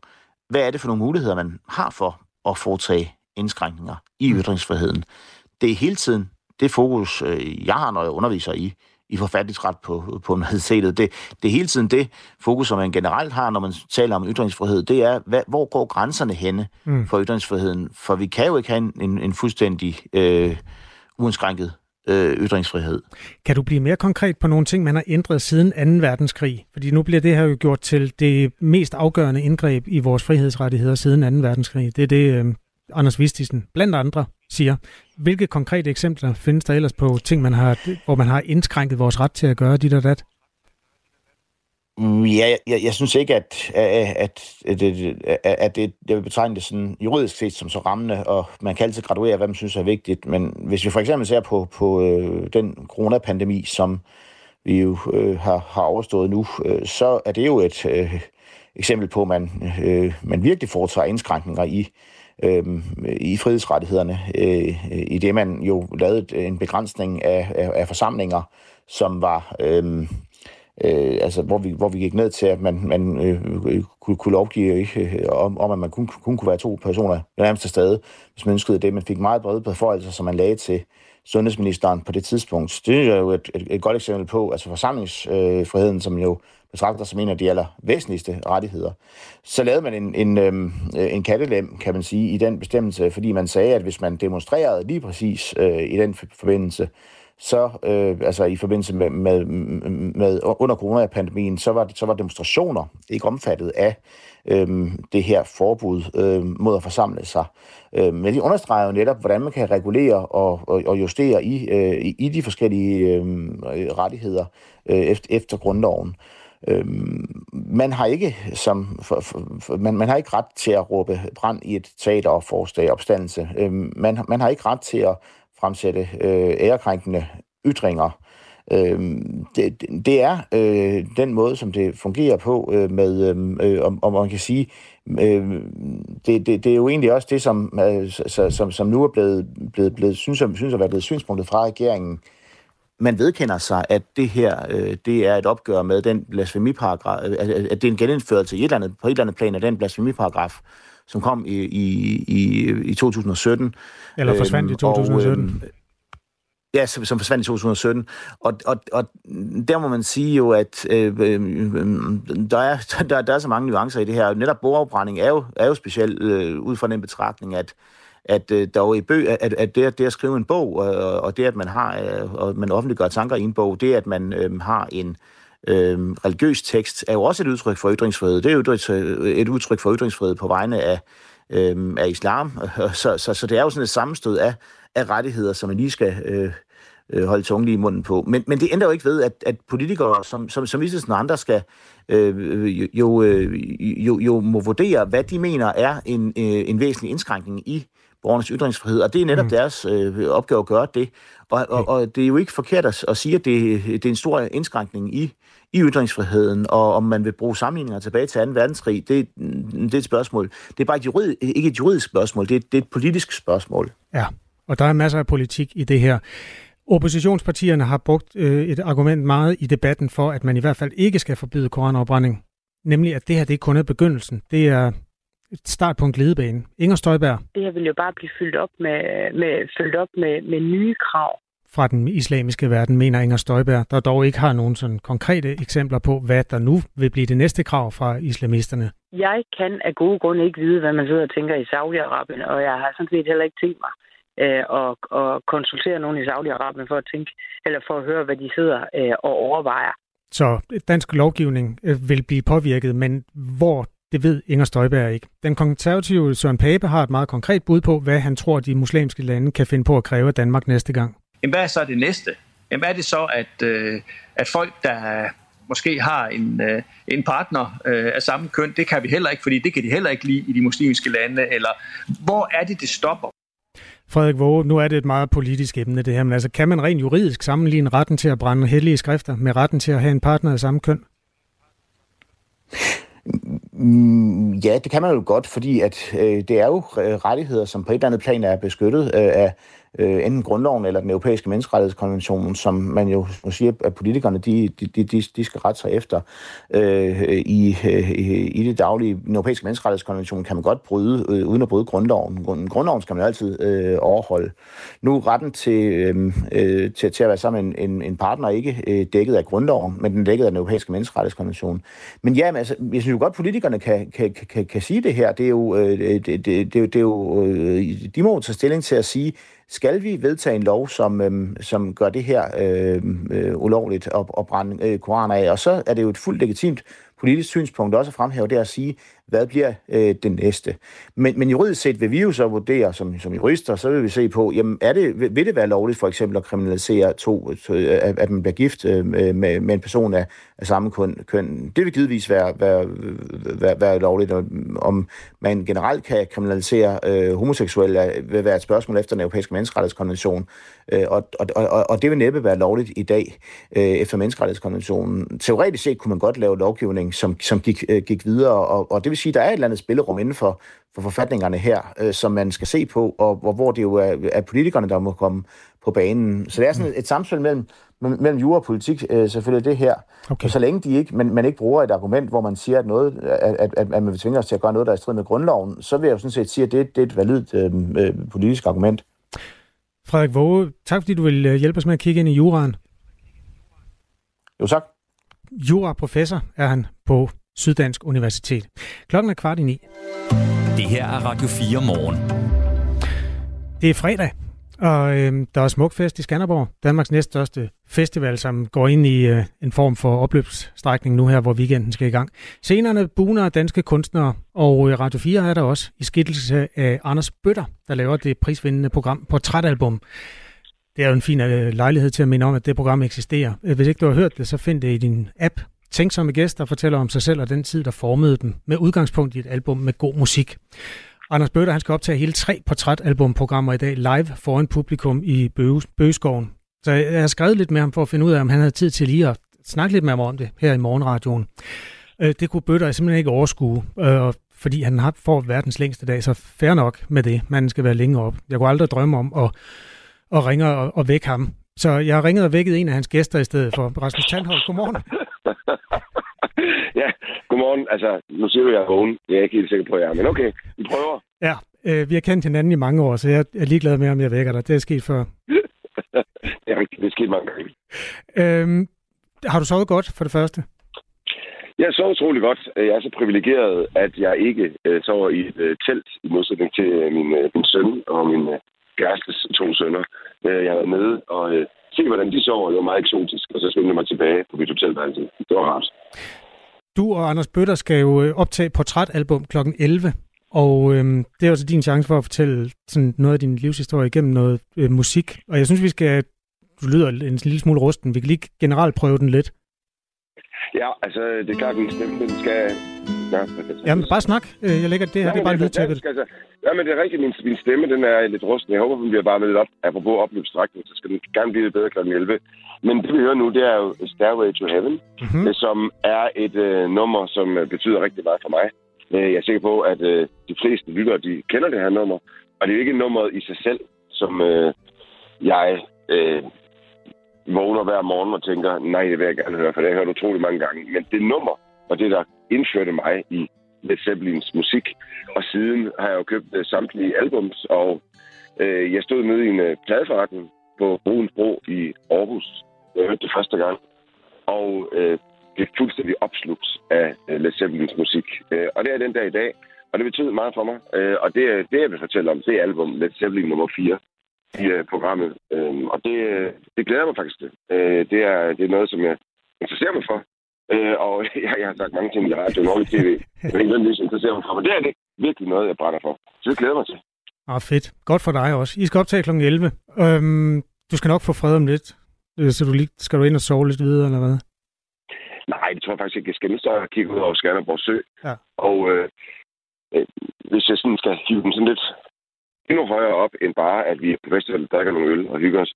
hvad er det for nogle muligheder, man har for at foretage indskrænkninger i ytringsfriheden. Det er hele tiden det fokus, øh, jeg har, når jeg underviser i i forfatningsret på, på universitetet. Det, det er hele tiden det fokus, som man generelt har, når man taler om ytringsfrihed, det er, hvad, hvor går grænserne henne mm. for ytringsfriheden? For vi kan jo ikke have en, en, en fuldstændig øh, uindskrænket øh, ytringsfrihed. Kan du blive mere konkret på nogle ting, man har ændret siden 2. verdenskrig? Fordi nu bliver det her jo gjort til det mest afgørende indgreb i vores frihedsrettigheder siden 2. verdenskrig. Det er det, øh, Anders Vistisen blandt andre siger. Hvilke konkrete eksempler findes der ellers på ting, man har, hvor man har indskrænket vores ret til at gøre dit og dat? Mm, ja, jeg, jeg synes ikke, at, at, at, at, at det, jeg vil betegne det sådan juridisk set som så rammende, og man kan altid graduere, hvad man synes er vigtigt. Men hvis vi for eksempel ser på, på øh, den coronapandemi, som vi jo øh, har, har overstået nu, øh, så er det jo et øh, eksempel på, at man, øh, man virkelig foretager indskrænkninger i øh, i frihedsrettighederne, øh, i det man jo lavede en begrænsning af, af, af forsamlinger, som var... Øh, øh, altså, hvor, vi, hvor vi gik ned til, at man, man øh, øh kunne, kunne lovgive øh, om, om, at man kun, kun kunne være to personer nærmest til stede, hvis man ønskede det. Man fik meget brede beføjelser, som man lagde til sundhedsministeren på det tidspunkt. Det er jo et, et, et godt eksempel på, altså forsamlingsfriheden, øh, som jo betragter som en af de allervæsentligste rettigheder. Så lavede man en, en, øhm, øh, en kattelem, kan man sige, i den bestemmelse, fordi man sagde, at hvis man demonstrerede lige præcis øh, i den forbindelse, så øh, altså i forbindelse med, med, med under coronapandemien, så var, så var demonstrationer ikke omfattet af øh, det her forbud øh, mod at forsamle sig. Øh, men de understreger jo netop, hvordan man kan regulere og, og, og justere i, øh, i de forskellige øh, rettigheder øh, efter, efter grundloven. Øhm, man har ikke som for, for, for, man, man har ikke ret til at råbe brand i et teater og forslag opstandelse. Øhm, man, man har ikke ret til at fremsætte øh, ærekrænkende ytringer. Øh, det, det er øh, den måde, som det fungerer på øh, med, øh, øh om, om man kan sige, øh, det, det, det er jo egentlig også det, som, øh, som, som nu er blevet, blevet, blevet synes, synes at være blevet synspunktet fra regeringen. Man vedkender sig, at det her øh, det er et opgør med den blasfemiparagraf, øh, at, at det er en genindførelse i et eller andet, på et eller andet plan af den blasfemiparagraf, som kom i, i, i, i 2017. Eller forsvandt øhm, i 2017. Og, øhm, ja, som, som forsvandt i 2017. Og, og, og der må man sige jo, at øh, øh, der, er, der, der er så mange nuancer i det her. Netop bogafbrænding er jo, er jo specielt øh, ud fra den betragtning, at at øh, der jo i bøg, at, at det, det at skrive en bog, og, og det, at man har, øh, og man offentliggør tanker i en bog, det, at man øh, har en, øh, religiøs tekst, er jo også et udtryk for ytringsfrihed. Det er jo et udtryk for ytringsfrihed på vegne af, øh, af islam. Så, så, så det er jo sådan et sammenstød af, af rettigheder, som man lige skal øh, øh holde tungen i munden på. Men, men det ændrer jo ikke ved, at, at politikere, som, som, som Iselsen og andre, skal øh, jo, øh, jo, jo må vurdere, hvad de mener er en, øh, en væsentlig indskrænkning i borgernes ytringsfrihed, og det er netop mm. deres øh, opgave at gøre det. Og, og, og det er jo ikke forkert at, at sige, at det, det er en stor indskrænkning i i ytringsfriheden, og om man vil bruge sammenligninger tilbage til 2. verdenskrig, det, det er et spørgsmål. Det er bare et jurid, ikke et juridisk spørgsmål, det er, det er et politisk spørgsmål. Ja, og der er masser af politik i det her. Oppositionspartierne har brugt øh, et argument meget i debatten for, at man i hvert fald ikke skal forbyde koranafbrænding. Nemlig, at det her det er kun er begyndelsen. Det er et start på en glidebane. Inger Støjberg. Det her vil jo bare blive fyldt op med, med, fyldt op med, med nye krav fra den islamiske verden, mener Inger Støjberg, der dog ikke har nogen sådan konkrete eksempler på, hvad der nu vil blive det næste krav fra islamisterne. Jeg kan af gode grunde ikke vide, hvad man sidder og tænker i Saudi-Arabien, og jeg har sådan set heller ikke tænkt mig øh, at, at konsultere nogen i Saudi-Arabien for at tænke, eller for at høre, hvad de sidder øh, og overvejer. Så dansk lovgivning øh, vil blive påvirket, men hvor det ved Inger Støjberg ikke. Den konservative Søren Pape har et meget konkret bud på, hvad han tror, de muslimske lande kan finde på at kræve af Danmark næste gang. Jamen, hvad er så det næste? Jamen, er det så, at, øh, at folk, der måske har en, øh, en partner øh, af samme køn, det kan vi heller ikke, fordi det kan de heller ikke lide i de muslimske lande, eller hvor er det, det stopper? Frederik Våge, nu er det et meget politisk emne det her, men altså kan man rent juridisk sammenligne retten til at brænde hellige skrifter med retten til at have en partner af samme køn? Mm, ja, det kan man jo godt, fordi at øh, det er jo øh, rettigheder, som på et eller andet plan er beskyttet øh, af øh, enten grundloven eller den europæiske menneskerettighedskonvention, som man jo må sige, at politikerne de, de, de, de skal rette sig efter. Øh, i, øh, i det daglige, den europæiske menneskerettighedskonvention kan man godt bryde, øh, uden at bryde grundloven. Grundloven skal man altid øh, overholde. Nu retten til, øh, øh, til, til at være sammen med en, en, en partner ikke øh, dækket af grundloven, men den dækket af den europæiske menneskerettighedskonvention. Men ja, men, altså, jeg synes jo godt, at politikerne kan, kan, kan, kan sige det her. Det er jo, øh, det, det, det, det er jo øh, de må tage stilling til at sige, skal vi vedtage en lov, som, øh, som gør det her øh, øh, ulovligt at, at brænde øh, koraner af? Og så er det jo et fuldt legitimt politisk synspunkt også at fremhæve, det at sige, hvad bliver øh, det næste? Men, men juridisk set vil vi jo så vurdere, som, som jurister, så vil vi se på, jamen er det, vil det være lovligt for eksempel at kriminalisere to, at, at man bliver gift øh, med, med en person af, af samme køn, køn? Det vil givetvis være, være, være, være lovligt. Om man generelt kan kriminalisere øh, homoseksuelle, vil være et spørgsmål efter den europæiske menneskerettighedskonvention. Øh, og, og, og, og det vil næppe være lovligt i dag øh, efter menneskerettighedskonventionen. Teoretisk set kunne man godt lave lovgivning, som, som gik, øh, gik videre, og, og det vil vil sige, at der er et eller andet spillerum inden for, for forfatningerne her, øh, som man skal se på, og, og hvor det jo er, er politikerne, der må komme på banen. Så det er sådan et, et samspil mellem, mellem jura og politik, øh, selvfølgelig det her. Okay. Og så længe de ikke, man, man ikke bruger et argument, hvor man siger, at, noget, at, at, at man vil tvinge os til at gøre noget, der er i strid med grundloven, så vil jeg jo sådan set sige, at det, det er et validt øh, øh, politisk argument. Frederik Våge, tak fordi du vil øh, hjælpe os med at kigge ind i juraen. Jo, tak. Jura-professor er han på Syddansk Universitet. Klokken er kvart i ni. Det her er Radio 4 morgen. Det er fredag, og øh, der er smukfest i Skanderborg, Danmarks næststørste festival, som går ind i øh, en form for opløbsstrækning nu her, hvor weekenden skal i gang. Scenerne buner danske kunstnere, og øh, Radio 4 er der også i skittelse af Anders Bøtter, der laver det prisvindende program Portrætalbum. Det er jo en fin øh, lejlighed til at minde om, at det program eksisterer. Øh, hvis ikke du har hørt det, så find det i din app. Tænksomme gæster fortæller om sig selv og den tid, der formede dem, med udgangspunkt i et album med god musik. Anders Bøtter, han skal optage hele tre portrætalbumprogrammer i dag live foran publikum i Bøgeskoven. Så jeg har skrevet lidt med ham for at finde ud af, om han havde tid til lige at snakke lidt med ham om det her i morgenradioen. Øh, det kunne Bøtter simpelthen ikke overskue, øh, fordi han har får verdens længste dag, så fair nok med det. Man skal være længe op. Jeg kunne aldrig drømme om at at ringe og, og vække ham. Så jeg har ringet og vækket en af hans gæster i stedet for. Rasmus Tandholt, godmorgen. ja, godmorgen. Altså, nu siger du, at jeg er vågen. Jeg er ikke helt sikker på, at jeg er, men okay, vi prøver. Ja, øh, vi har kendt hinanden i mange år, så jeg er ligeglad med, om jeg vækker dig. Det er sket før. det er rigtigt, det er sket mange gange. Øhm, har du sovet godt for det første? Jeg så utrolig godt. Jeg er så privilegeret, at jeg ikke øh, sover i et øh, telt, i modsætning til øh, min, øh, min søn og min øh, kærestes to sønner. Øh, jeg har været nede og øh, se, hvordan de sover. Det var meget eksotisk, og så skyndte jeg mig tilbage på mit hotelværelse. Det var rart. Du og Anders Bøtter skal jo øh, optage portrætalbum kl. 11, og øhm, det er også din chance for at fortælle sådan noget af din livshistorie igennem noget øh, musik. Og jeg synes, vi skal... Du lyder en lille smule rusten. Vi kan lige generelt prøve den lidt. Ja, altså, det er klart, at den skal... Ja, Jamen, bare snak. Øh, jeg lægger det her, ja, det er bare lydtæppet. Altså, ja, men det er rigtigt. Min, min stemme, den er lidt rusten. Jeg håber, den bliver bare lidt op. Apropos opløbsstrækning, så skal den gerne blive lidt bedre kl. 11. Men det, vi hører nu, det er jo Stairway to Heaven, mm-hmm. som er et øh, nummer, som øh, betyder rigtig meget for mig. Jeg er sikker på, at øh, de fleste lyttere, de kender det her nummer. Og det er jo ikke nummeret i sig selv, som øh, jeg øh, vågner hver morgen og tænker, nej, det vil jeg gerne høre, for det har jeg hørt utrolig mange gange. Men det nummer var det, der indførte mig i Led Zeppelins musik. Og siden har jeg jo købt uh, samtlige albums, og uh, jeg stod nede i en uh, pladeforretning på Broens Bro i Aarhus. Jeg hørte det første gang. Og uh, blev fuldstændig opslugt af uh, Led Zeppelins musik. Uh, og det er den dag i dag. Og det betyder meget for mig. Uh, og det, det, jeg vil fortælle om, det er album Led Zeppelin nummer 4 i uh, programmet. Uh, og det, det glæder mig faktisk til. Uh, det, er, det er noget, som jeg interesserer mig for. Uh, og jeg, jeg har sagt mange ting i radio og i tv, men ikke nødvendigvis interesserer mig for. Men det er det virkelig noget, jeg brænder for. Så det glæder mig til. Ah, fedt. Godt for dig også. I skal optage kl. 11. Øhm, du skal nok få fred om lidt. Så du lige, skal du ind og sove lidt videre, eller hvad? Nej, det tror jeg faktisk ikke. Jeg skal nu og kigge ud over Skanderborg Sø. Ja. Og øh, øh, hvis jeg sådan skal hive den sådan lidt endnu højere op, end bare, at vi på festival drikker nogle øl og hygger os,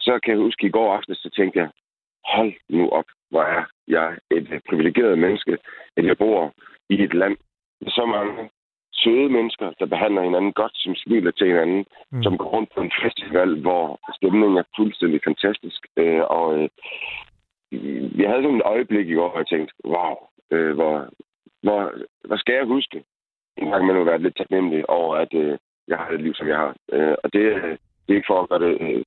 så kan jeg huske, at i går aftes, så tænkte jeg, hold nu op, hvor er jeg et privilegeret menneske, at jeg bor i et land med så mange søde mennesker, der behandler hinanden godt, som smiler til hinanden, mm. som går rundt på en festival, hvor stemningen er fuldstændig fantastisk. Øh, og øh, jeg havde sådan et øjeblik i går, hvor jeg tænkte, wow, øh, hvor, hvor, hvor skal jeg huske? En gang man må være lidt taknemmelig over, at øh, jeg har et liv, som jeg har. Øh, og det, det er ikke for at gøre det... Øh,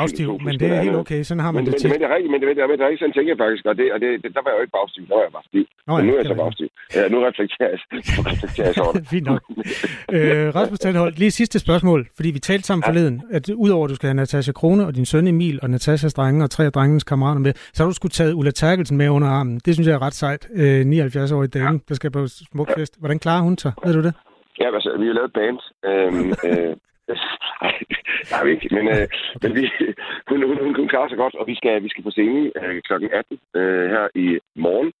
bagstiv, men det er helt okay. Sådan har man men, det men, til. Men det er rigtigt, men det, det, det, det er ikke sådan, tænker jeg faktisk. Og, det, og det, det, der var jeg jo ikke bagstiv, der var jeg bare stiv. Nå, men nu ja, er jeg så bagstiv. Ja, nu reflekterer jeg, nu reflekterer jeg så over det. Fint nok. Øh, Rasmus Tandholt, lige sidste spørgsmål. Fordi vi talte sammen ja. forleden, at udover at du skal have Natasha Krone og din søn Emil og Natashas drenge og tre af drengens kammerater med, så har du skulle taget Ulla Terkelsen med under armen. Det synes jeg er ret sejt. Øh, 79-årig dame, ja. der skal på smukfest. Hvordan klarer hun sig? Ved du det? Ja, altså, vi har lavet band. Øhm, øh, nej, nej, ikke. Men, øh, men vi, hun, hun, hun, hun klarer sig godt, og vi skal, vi skal på scenen øh, kl. 18 øh, her i morgen.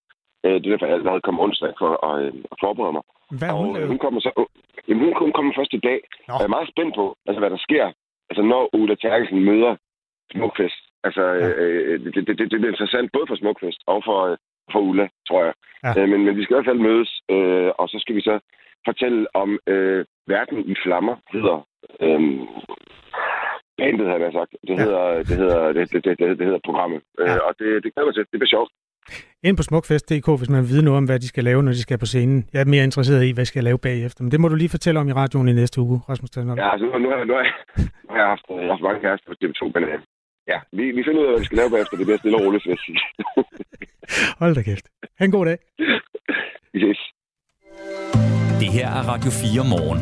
Øh, det er derfor, jeg allerede kommer onsdag for at, øh, at forberede mig. Hvad er hun og, øh, hun kommer så, øh, jamen, hun, hun kommer først i dag. Nå. Og jeg er meget spændt på, altså, hvad der sker, altså, når Ulla Terkelsen møder Smukfest. Altså, ja. øh, det, det, det, det bliver interessant både for Smukfest og for, øh, for Ulla, tror jeg. Ja. Øh, men, men vi skal i hvert fald mødes, øh, og så skal vi så fortælle om øh, Verden i flammer, hedder øh, bandet, havde jeg sagt. Det hedder, det hedder, det, det, det, det, det hedder programmet. Ja. Øh, og det, det glæder mig til. Det bliver sjovt. Ind på smukfest.dk, hvis man vil vide noget om, hvad de skal lave, når de skal på scenen. Jeg er mere interesseret i, hvad de skal lave bagefter. Men det må du lige fortælle om i radioen i næste uge, Rasmus Tandholm. Ja, altså, nu, nu, har- nu, har jeg, nu har jeg haft, jeg har haft mange kærester på TV2, men øh, ja, vi, vi finder ud af, hvad vi skal lave bagefter. Det bliver stille og roligt, vil jeg sige. Hold da kæft. Ha' en god dag. Ses. Det her er Radio 4 morgen.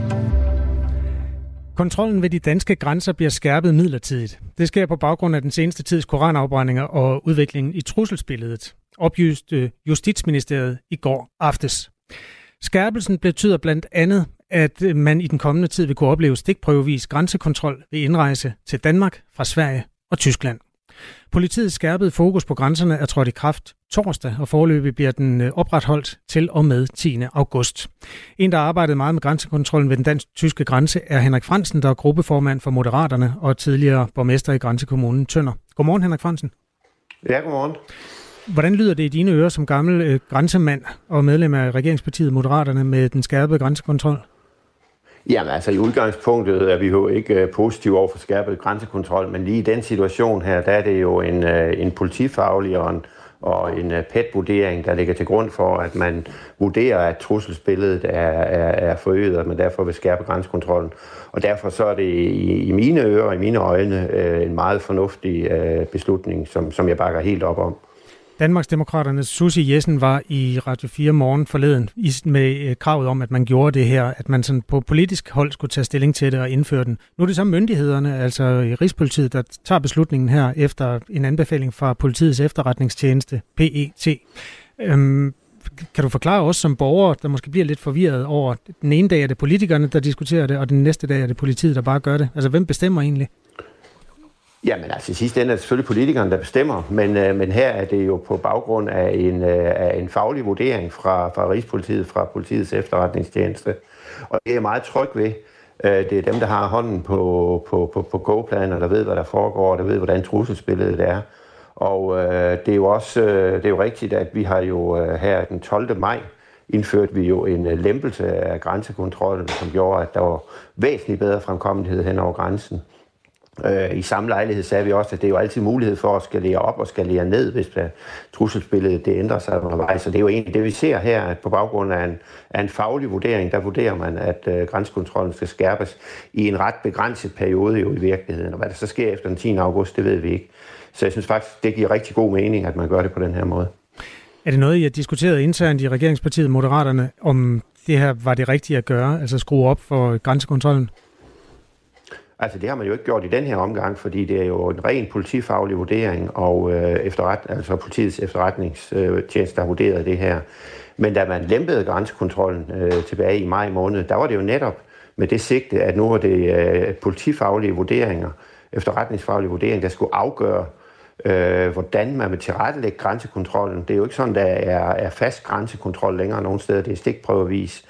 Kontrollen ved de danske grænser bliver skærpet midlertidigt. Det sker på baggrund af den seneste tids koranafbrændinger og udviklingen i trusselsbilledet, oplyste Justitsministeriet i går aftes. Skærpelsen betyder blandt andet, at man i den kommende tid vil kunne opleve stikprøvevis grænsekontrol ved indrejse til Danmark fra Sverige og Tyskland. Politiets skærpede fokus på grænserne er trådt i kraft torsdag, og forløbig bliver den øh, opretholdt til og med 10. august. En, der har arbejdet meget med grænsekontrollen ved den dansk-tyske grænse, er Henrik Fransen, der er gruppeformand for Moderaterne og tidligere borgmester i grænsekommunen Tønder. Godmorgen, Henrik Fransen. Ja, godmorgen. Hvordan lyder det i dine ører som gammel øh, grænsemand og medlem af regeringspartiet Moderaterne med den skærpede grænsekontrol? Jamen altså i udgangspunktet er vi jo ikke øh, positive over for skærpet grænsekontrol, men lige i den situation her, der er det jo en, øh, en politifaglig og en, og en øh, PET-vurdering, der ligger til grund for, at man vurderer, at trusselsbilledet er, er, er forøget, og man derfor vil skærpe grænsekontrollen. Og derfor så er det i, i mine ører og i mine øjne øh, en meget fornuftig øh, beslutning, som, som jeg bakker helt op om. Danmarksdemokraternes Susi Jessen var i Radio 4 morgen forleden med øh, kravet om, at man gjorde det her, at man sådan på politisk hold skulle tage stilling til det og indføre den. Nu er det så myndighederne, altså i Rigspolitiet, der tager beslutningen her efter en anbefaling fra politiets efterretningstjeneste, PET. Øhm, kan du forklare os som borgere, der måske bliver lidt forvirret over, den ene dag er det politikerne, der diskuterer det, og den næste dag er det politiet, der bare gør det? Altså, hvem bestemmer egentlig? Jamen altså i sidste ende er det selvfølgelig politikerne, der bestemmer, men, øh, men her er det jo på baggrund af en, øh, af en faglig vurdering fra, fra Rigspolitiet, fra politiets efterretningstjeneste. Og det er jeg meget tryg ved. Øh, det er dem, der har hånden på, på, på, på gåpladen, og der ved, hvad der foregår, og der ved, hvordan trusselsbilledet er. Og øh, det er jo også øh, det er jo rigtigt, at vi har jo øh, her den 12. maj indførte vi jo en øh, lempelse af grænsekontrollen, som gjorde, at der var væsentligt bedre fremkommelighed hen over grænsen. Øh, I samme lejlighed sagde vi også, at det er jo altid mulighed for at skalere op og skalere ned, hvis der trusselsbilledet det ændrer sig undervejs. Så det er jo egentlig det, vi ser her, at på baggrund af en, af en faglig vurdering, der vurderer man, at øh, grænsekontrollen skal skærpes i en ret begrænset periode jo i virkeligheden. Og hvad der så sker efter den 10. august, det ved vi ikke. Så jeg synes faktisk, det giver rigtig god mening, at man gør det på den her måde. Er det noget, I har diskuteret internt i regeringspartiet Moderaterne, om det her var det rigtige at gøre, altså skrue op for grænsekontrollen? Altså det har man jo ikke gjort i den her omgang, fordi det er jo en ren politifaglig vurdering, og øh, efterret, altså politiets efterretningstjeneste der har vurderet det her. Men da man lempede grænsekontrollen øh, tilbage i maj måned, der var det jo netop med det sigte, at nu var det øh, politifaglige vurderinger, efterretningsfaglige vurderinger, der skulle afgøre, øh, hvordan man vil tilrettelægge grænsekontrollen. Det er jo ikke sådan, der er, er fast grænsekontrol længere nogen steder, det er stikprøvevis.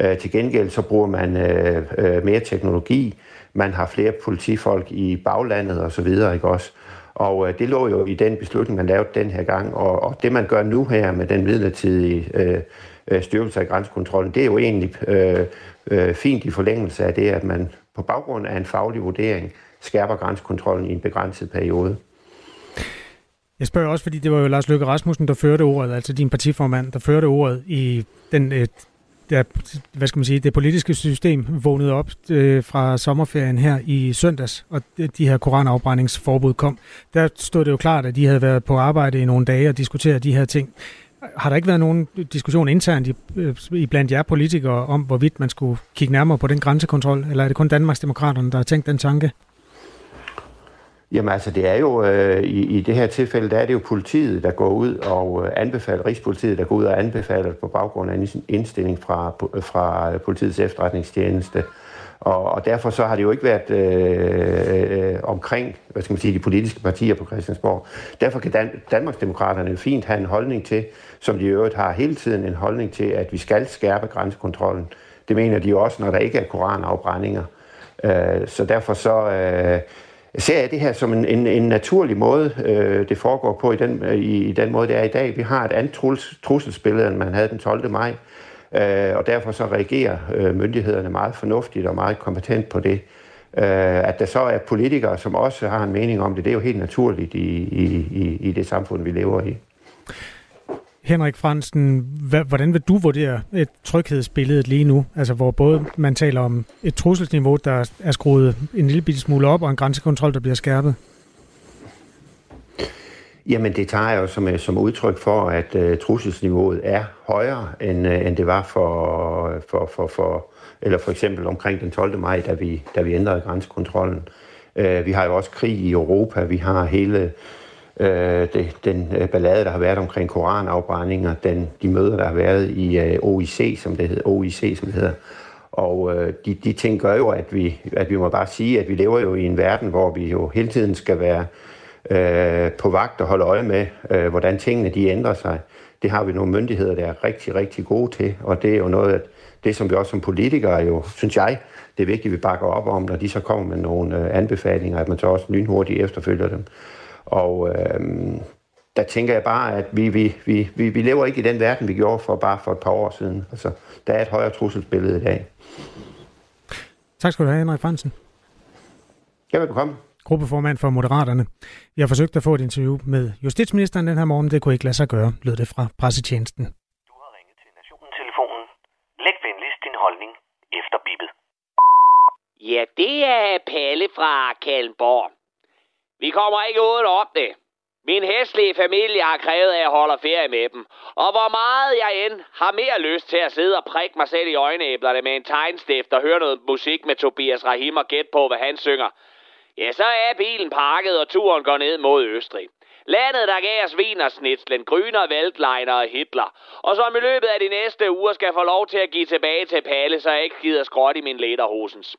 Øh, til gengæld så bruger man øh, øh, mere teknologi, man har flere politifolk i baglandet og så videre, ikke også? Og øh, det lå jo i den beslutning, man lavede den her gang, og, og det man gør nu her med den midlertidige øh, øh, styrkelse af grænsekontrollen, det er jo egentlig øh, øh, fint i forlængelse af det, at man på baggrund af en faglig vurdering skærper grænsekontrollen i en begrænset periode. Jeg spørger også, fordi det var jo Lars Løkke Rasmussen, der førte ordet, altså din partiformand, der førte ordet i den, øh, der, hvad skal man sige, det politiske system vågnede op øh, fra sommerferien her i søndags, og de, her koranafbrændingsforbud kom. Der stod det jo klart, at de havde været på arbejde i nogle dage og diskuteret de her ting. Har der ikke været nogen diskussion internt i, øh, i blandt jer politikere om, hvorvidt man skulle kigge nærmere på den grænsekontrol, eller er det kun Danmarksdemokraterne, der har tænkt den tanke? Jamen altså, det er jo øh, i, i det her tilfælde, der er det jo politiet, der går ud og øh, anbefaler, Rigspolitiet, der går ud og anbefaler på baggrund af en indstilling fra, fra politiets efterretningstjeneste. Og, og derfor så har det jo ikke været øh, øh, omkring, hvad skal man sige, de politiske partier på Christiansborg. Derfor kan Dan- Danmarksdemokraterne jo fint have en holdning til, som de i øvrigt har hele tiden en holdning til, at vi skal skærpe grænsekontrollen. Det mener de jo også, når der ikke er koranafbrændinger. Øh, så derfor så... Øh, ser jeg det her som en, en, en naturlig måde, øh, det foregår på i den, øh, i, i den måde, det er i dag. Vi har et andet trus, trusselsbillede, end man havde den 12. maj, øh, og derfor så reagerer øh, myndighederne meget fornuftigt og meget kompetent på det. Øh, at der så er politikere, som også har en mening om det, det er jo helt naturligt i, i, i, i det samfund, vi lever i. Henrik Fransen, hvordan vil du vurdere et tryghedsbillede lige nu? Altså hvor både man taler om et trusselsniveau, der er skruet en lille smule op, og en grænsekontrol, der bliver skærpet? Jamen det tager jeg jo som, øh, som udtryk for, at uh, trusselsniveauet er højere, end, uh, end det var for, for, for, for, eller for eksempel omkring den 12. maj, da vi, da vi ændrede grænsekontrollen. Uh, vi har jo også krig i Europa, vi har hele øh, det, den øh, ballade, der har været omkring koranafbrændinger, den, de møder, der har været i øh, OIC, som det hedder, OIC, som det hedder. Og øh, de, de ting gør jo, at vi, at vi må bare sige, at vi lever jo i en verden, hvor vi jo hele tiden skal være øh, på vagt og holde øje med, øh, hvordan tingene de ændrer sig. Det har vi nogle myndigheder, der er rigtig, rigtig gode til, og det er jo noget, at det som vi også som politikere jo, synes jeg, det er vigtigt, at vi bakker op om, når de så kommer med nogle øh, anbefalinger, at man så også lynhurtigt efterfølger dem. Og øh, der tænker jeg bare, at vi, vi, vi, vi, vi lever ikke i den verden, vi gjorde for bare for et par år siden. Altså, der er et højere trusselsbillede i dag. Tak skal du have, Henrik Fransen. Ja, velkommen. Gruppeformand for Moderaterne. Vi har forsøgt at få et interview med justitsministeren den her morgen. Det kunne ikke lade sig gøre, lød det fra pressetjenesten. Du har ringet til Nationen-telefonen. Læg venligst din holdning efter bippet. Ja, det er Palle fra Kalmborg. Vi kommer ikke uden om det. Min hæslige familie har krævet, at jeg holder ferie med dem. Og hvor meget jeg end har mere lyst til at sidde og prikke mig selv i øjenæblerne med en tegnstift og høre noget musik med Tobias Rahim og gætte på, hvad han synger. Ja, så er bilen pakket, og turen går ned mod Østrig. Landet, der gav os Wienersnitslen, Gryner, Weltleiner og Hitler. Og som i løbet af de næste uger skal få lov til at give tilbage til Palle, så jeg ikke gider skråt i min lederhosens.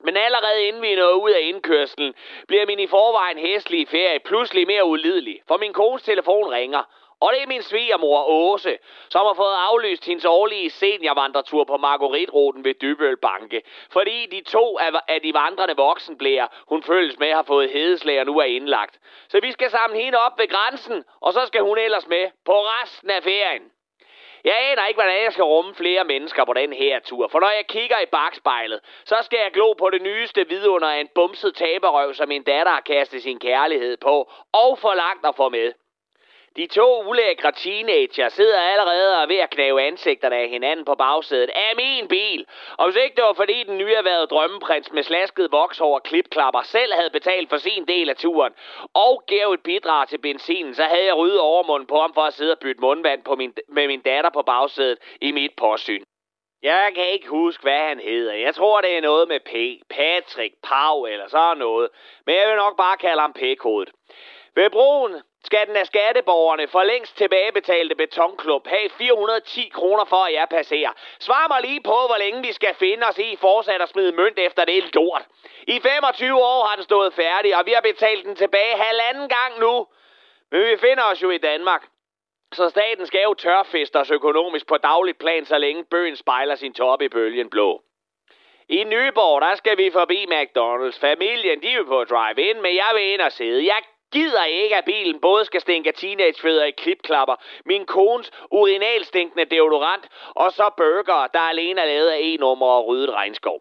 Men allerede inden vi når ud af indkørslen, bliver min i forvejen hæslige ferie pludselig mere ulidelig, for min kones telefon ringer. Og det er min svigermor Åse, som har fået aflyst hendes årlige seniorvandretur på Margueritruten ved Dybøl Banke. Fordi de to af de vandrende voksenblære, hun følges med, har fået hedeslag og nu er indlagt. Så vi skal samle hende op ved grænsen, og så skal hun ellers med på resten af ferien. Jeg aner ikke, hvordan jeg skal rumme flere mennesker på den her tur, for når jeg kigger i bagspejlet, så skal jeg glo på det nyeste vidunder af en bumset taberøv, som min datter har kastet sin kærlighed på, og forlangt at få med. De to ulækre teenager sidder allerede og ved at knæve ansigterne af hinanden på bagsædet af min bil. Og hvis ikke det var fordi den nye erhvervede drømmeprins med slasket vokshår og klipklapper selv havde betalt for sin del af turen og gav et bidrag til benzinen, så havde jeg ryddet overmunden på ham for at sidde og bytte mundvand på min, med min datter på bagsædet i mit påsyn. Jeg kan ikke huske, hvad han hedder. Jeg tror, det er noget med P. Patrick, Pau eller sådan noget. Men jeg vil nok bare kalde ham P-kodet. Ved broen skal den af skatteborgerne for længst tilbagebetalte betonklub have 410 kroner for, at jeg passerer. Svar mig lige på, hvor længe vi skal finde os i fortsat at smide mønt efter det lort. I 25 år har den stået færdig, og vi har betalt den tilbage halvanden gang nu. Men vi finder os jo i Danmark. Så staten skal jo tørfeste os økonomisk på dagligt plan, så længe bøen spejler sin top i bølgen blå. I Nyborg, der skal vi forbi McDonald's. Familien, de er på drive-in, men jeg vil ind og sidde. Jeg gider ikke, at bilen både skal stinke teenagefødder i klipklapper, min kones urinalstinkende deodorant, og så burger, der alene er lavet af e-nummer og ryddet regnskov.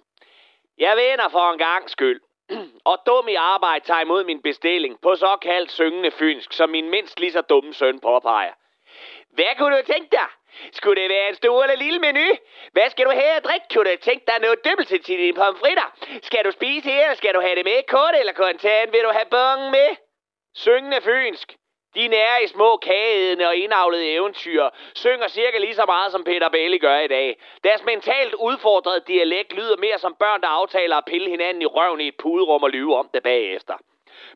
Jeg vender for en gang skyld. og dum i arbejde tager imod min bestilling på såkaldt syngende fynsk, som min mindst lige så dumme søn påpeger. Hvad kunne du tænke dig? Skulle det være en stor eller lille menu? Hvad skal du have at drikke? Kunne du tænke dig noget dybbelt til dine pomfritter? Skal du spise her, eller skal du have det med kort eller kontant? Vil du have bongen med? Syngende fynsk. De nære i små kageædende og indavlede eventyr synger cirka lige så meget, som Peter Bailey gør i dag. Deres mentalt udfordrede dialekt lyder mere som børn, der aftaler at pille hinanden i røven i et puderum og lyve om det bagefter.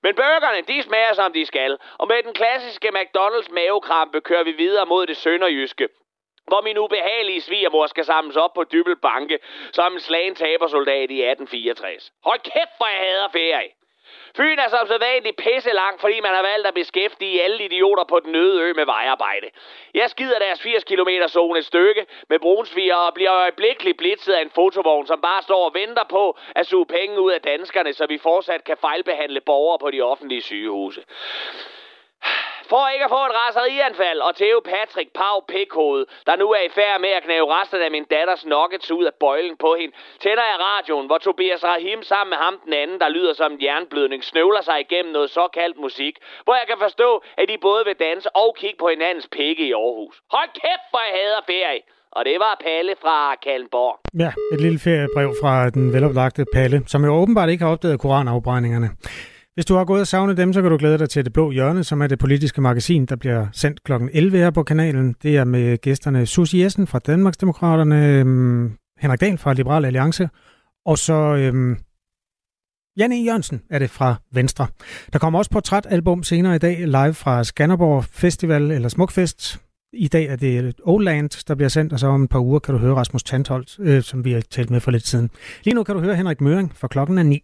Men burgerne, de smager som de skal, og med den klassiske McDonald's mavekrampe kører vi videre mod det sønderjyske, hvor min ubehagelige svigermor skal samles op på Dybel Banke som en slagen tabersoldat i 1864. Hold kæft, hvor jeg hader ferie! Fyn er som sædvanligt pisse lang, fordi man har valgt at beskæftige alle idioter på den øde ø med vejarbejde. Jeg skider deres 80 km zone et stykke med brunsviger og bliver øjeblikkeligt blitzet af en fotovogn, som bare står og venter på at suge penge ud af danskerne, så vi fortsat kan fejlbehandle borgere på de offentlige sygehuse. For ikke at få et raserianfald, og Theo Patrick Pau Pikhode, der nu er i færd med at knæve resten af min datters nuggets ud af bøjlen på hende, tænder jeg radioen, hvor Tobias Rahim sammen med ham den anden, der lyder som en jernblødning, snøvler sig igennem noget såkaldt musik, hvor jeg kan forstå, at de både vil danse og kigge på hinandens pikke i Aarhus. Hold kæft, hvor jeg hader ferie! Og det var Palle fra Kallenborg. Ja, et lille feriebrev fra den veloplagte Palle, som jo åbenbart ikke har opdaget koranafbrændingerne. Hvis du har gået og savnet dem, så kan du glæde dig til Det Blå Hjørne, som er det politiske magasin, der bliver sendt kl. 11 her på kanalen. Det er med gæsterne Susie Jessen fra Danmarksdemokraterne, øhm, Henrik Dahl fra Liberal Alliance, og så øhm, Janne Jørgensen er det fra Venstre. Der kommer også portrætalbum senere i dag, live fra Skanderborg Festival, eller Smukfest. I dag er det Oldland, der bliver sendt, og så om et par uger kan du høre Rasmus Tantholdt, øh, som vi har talt med for lidt siden. Lige nu kan du høre Henrik Møring, for klokken er 9.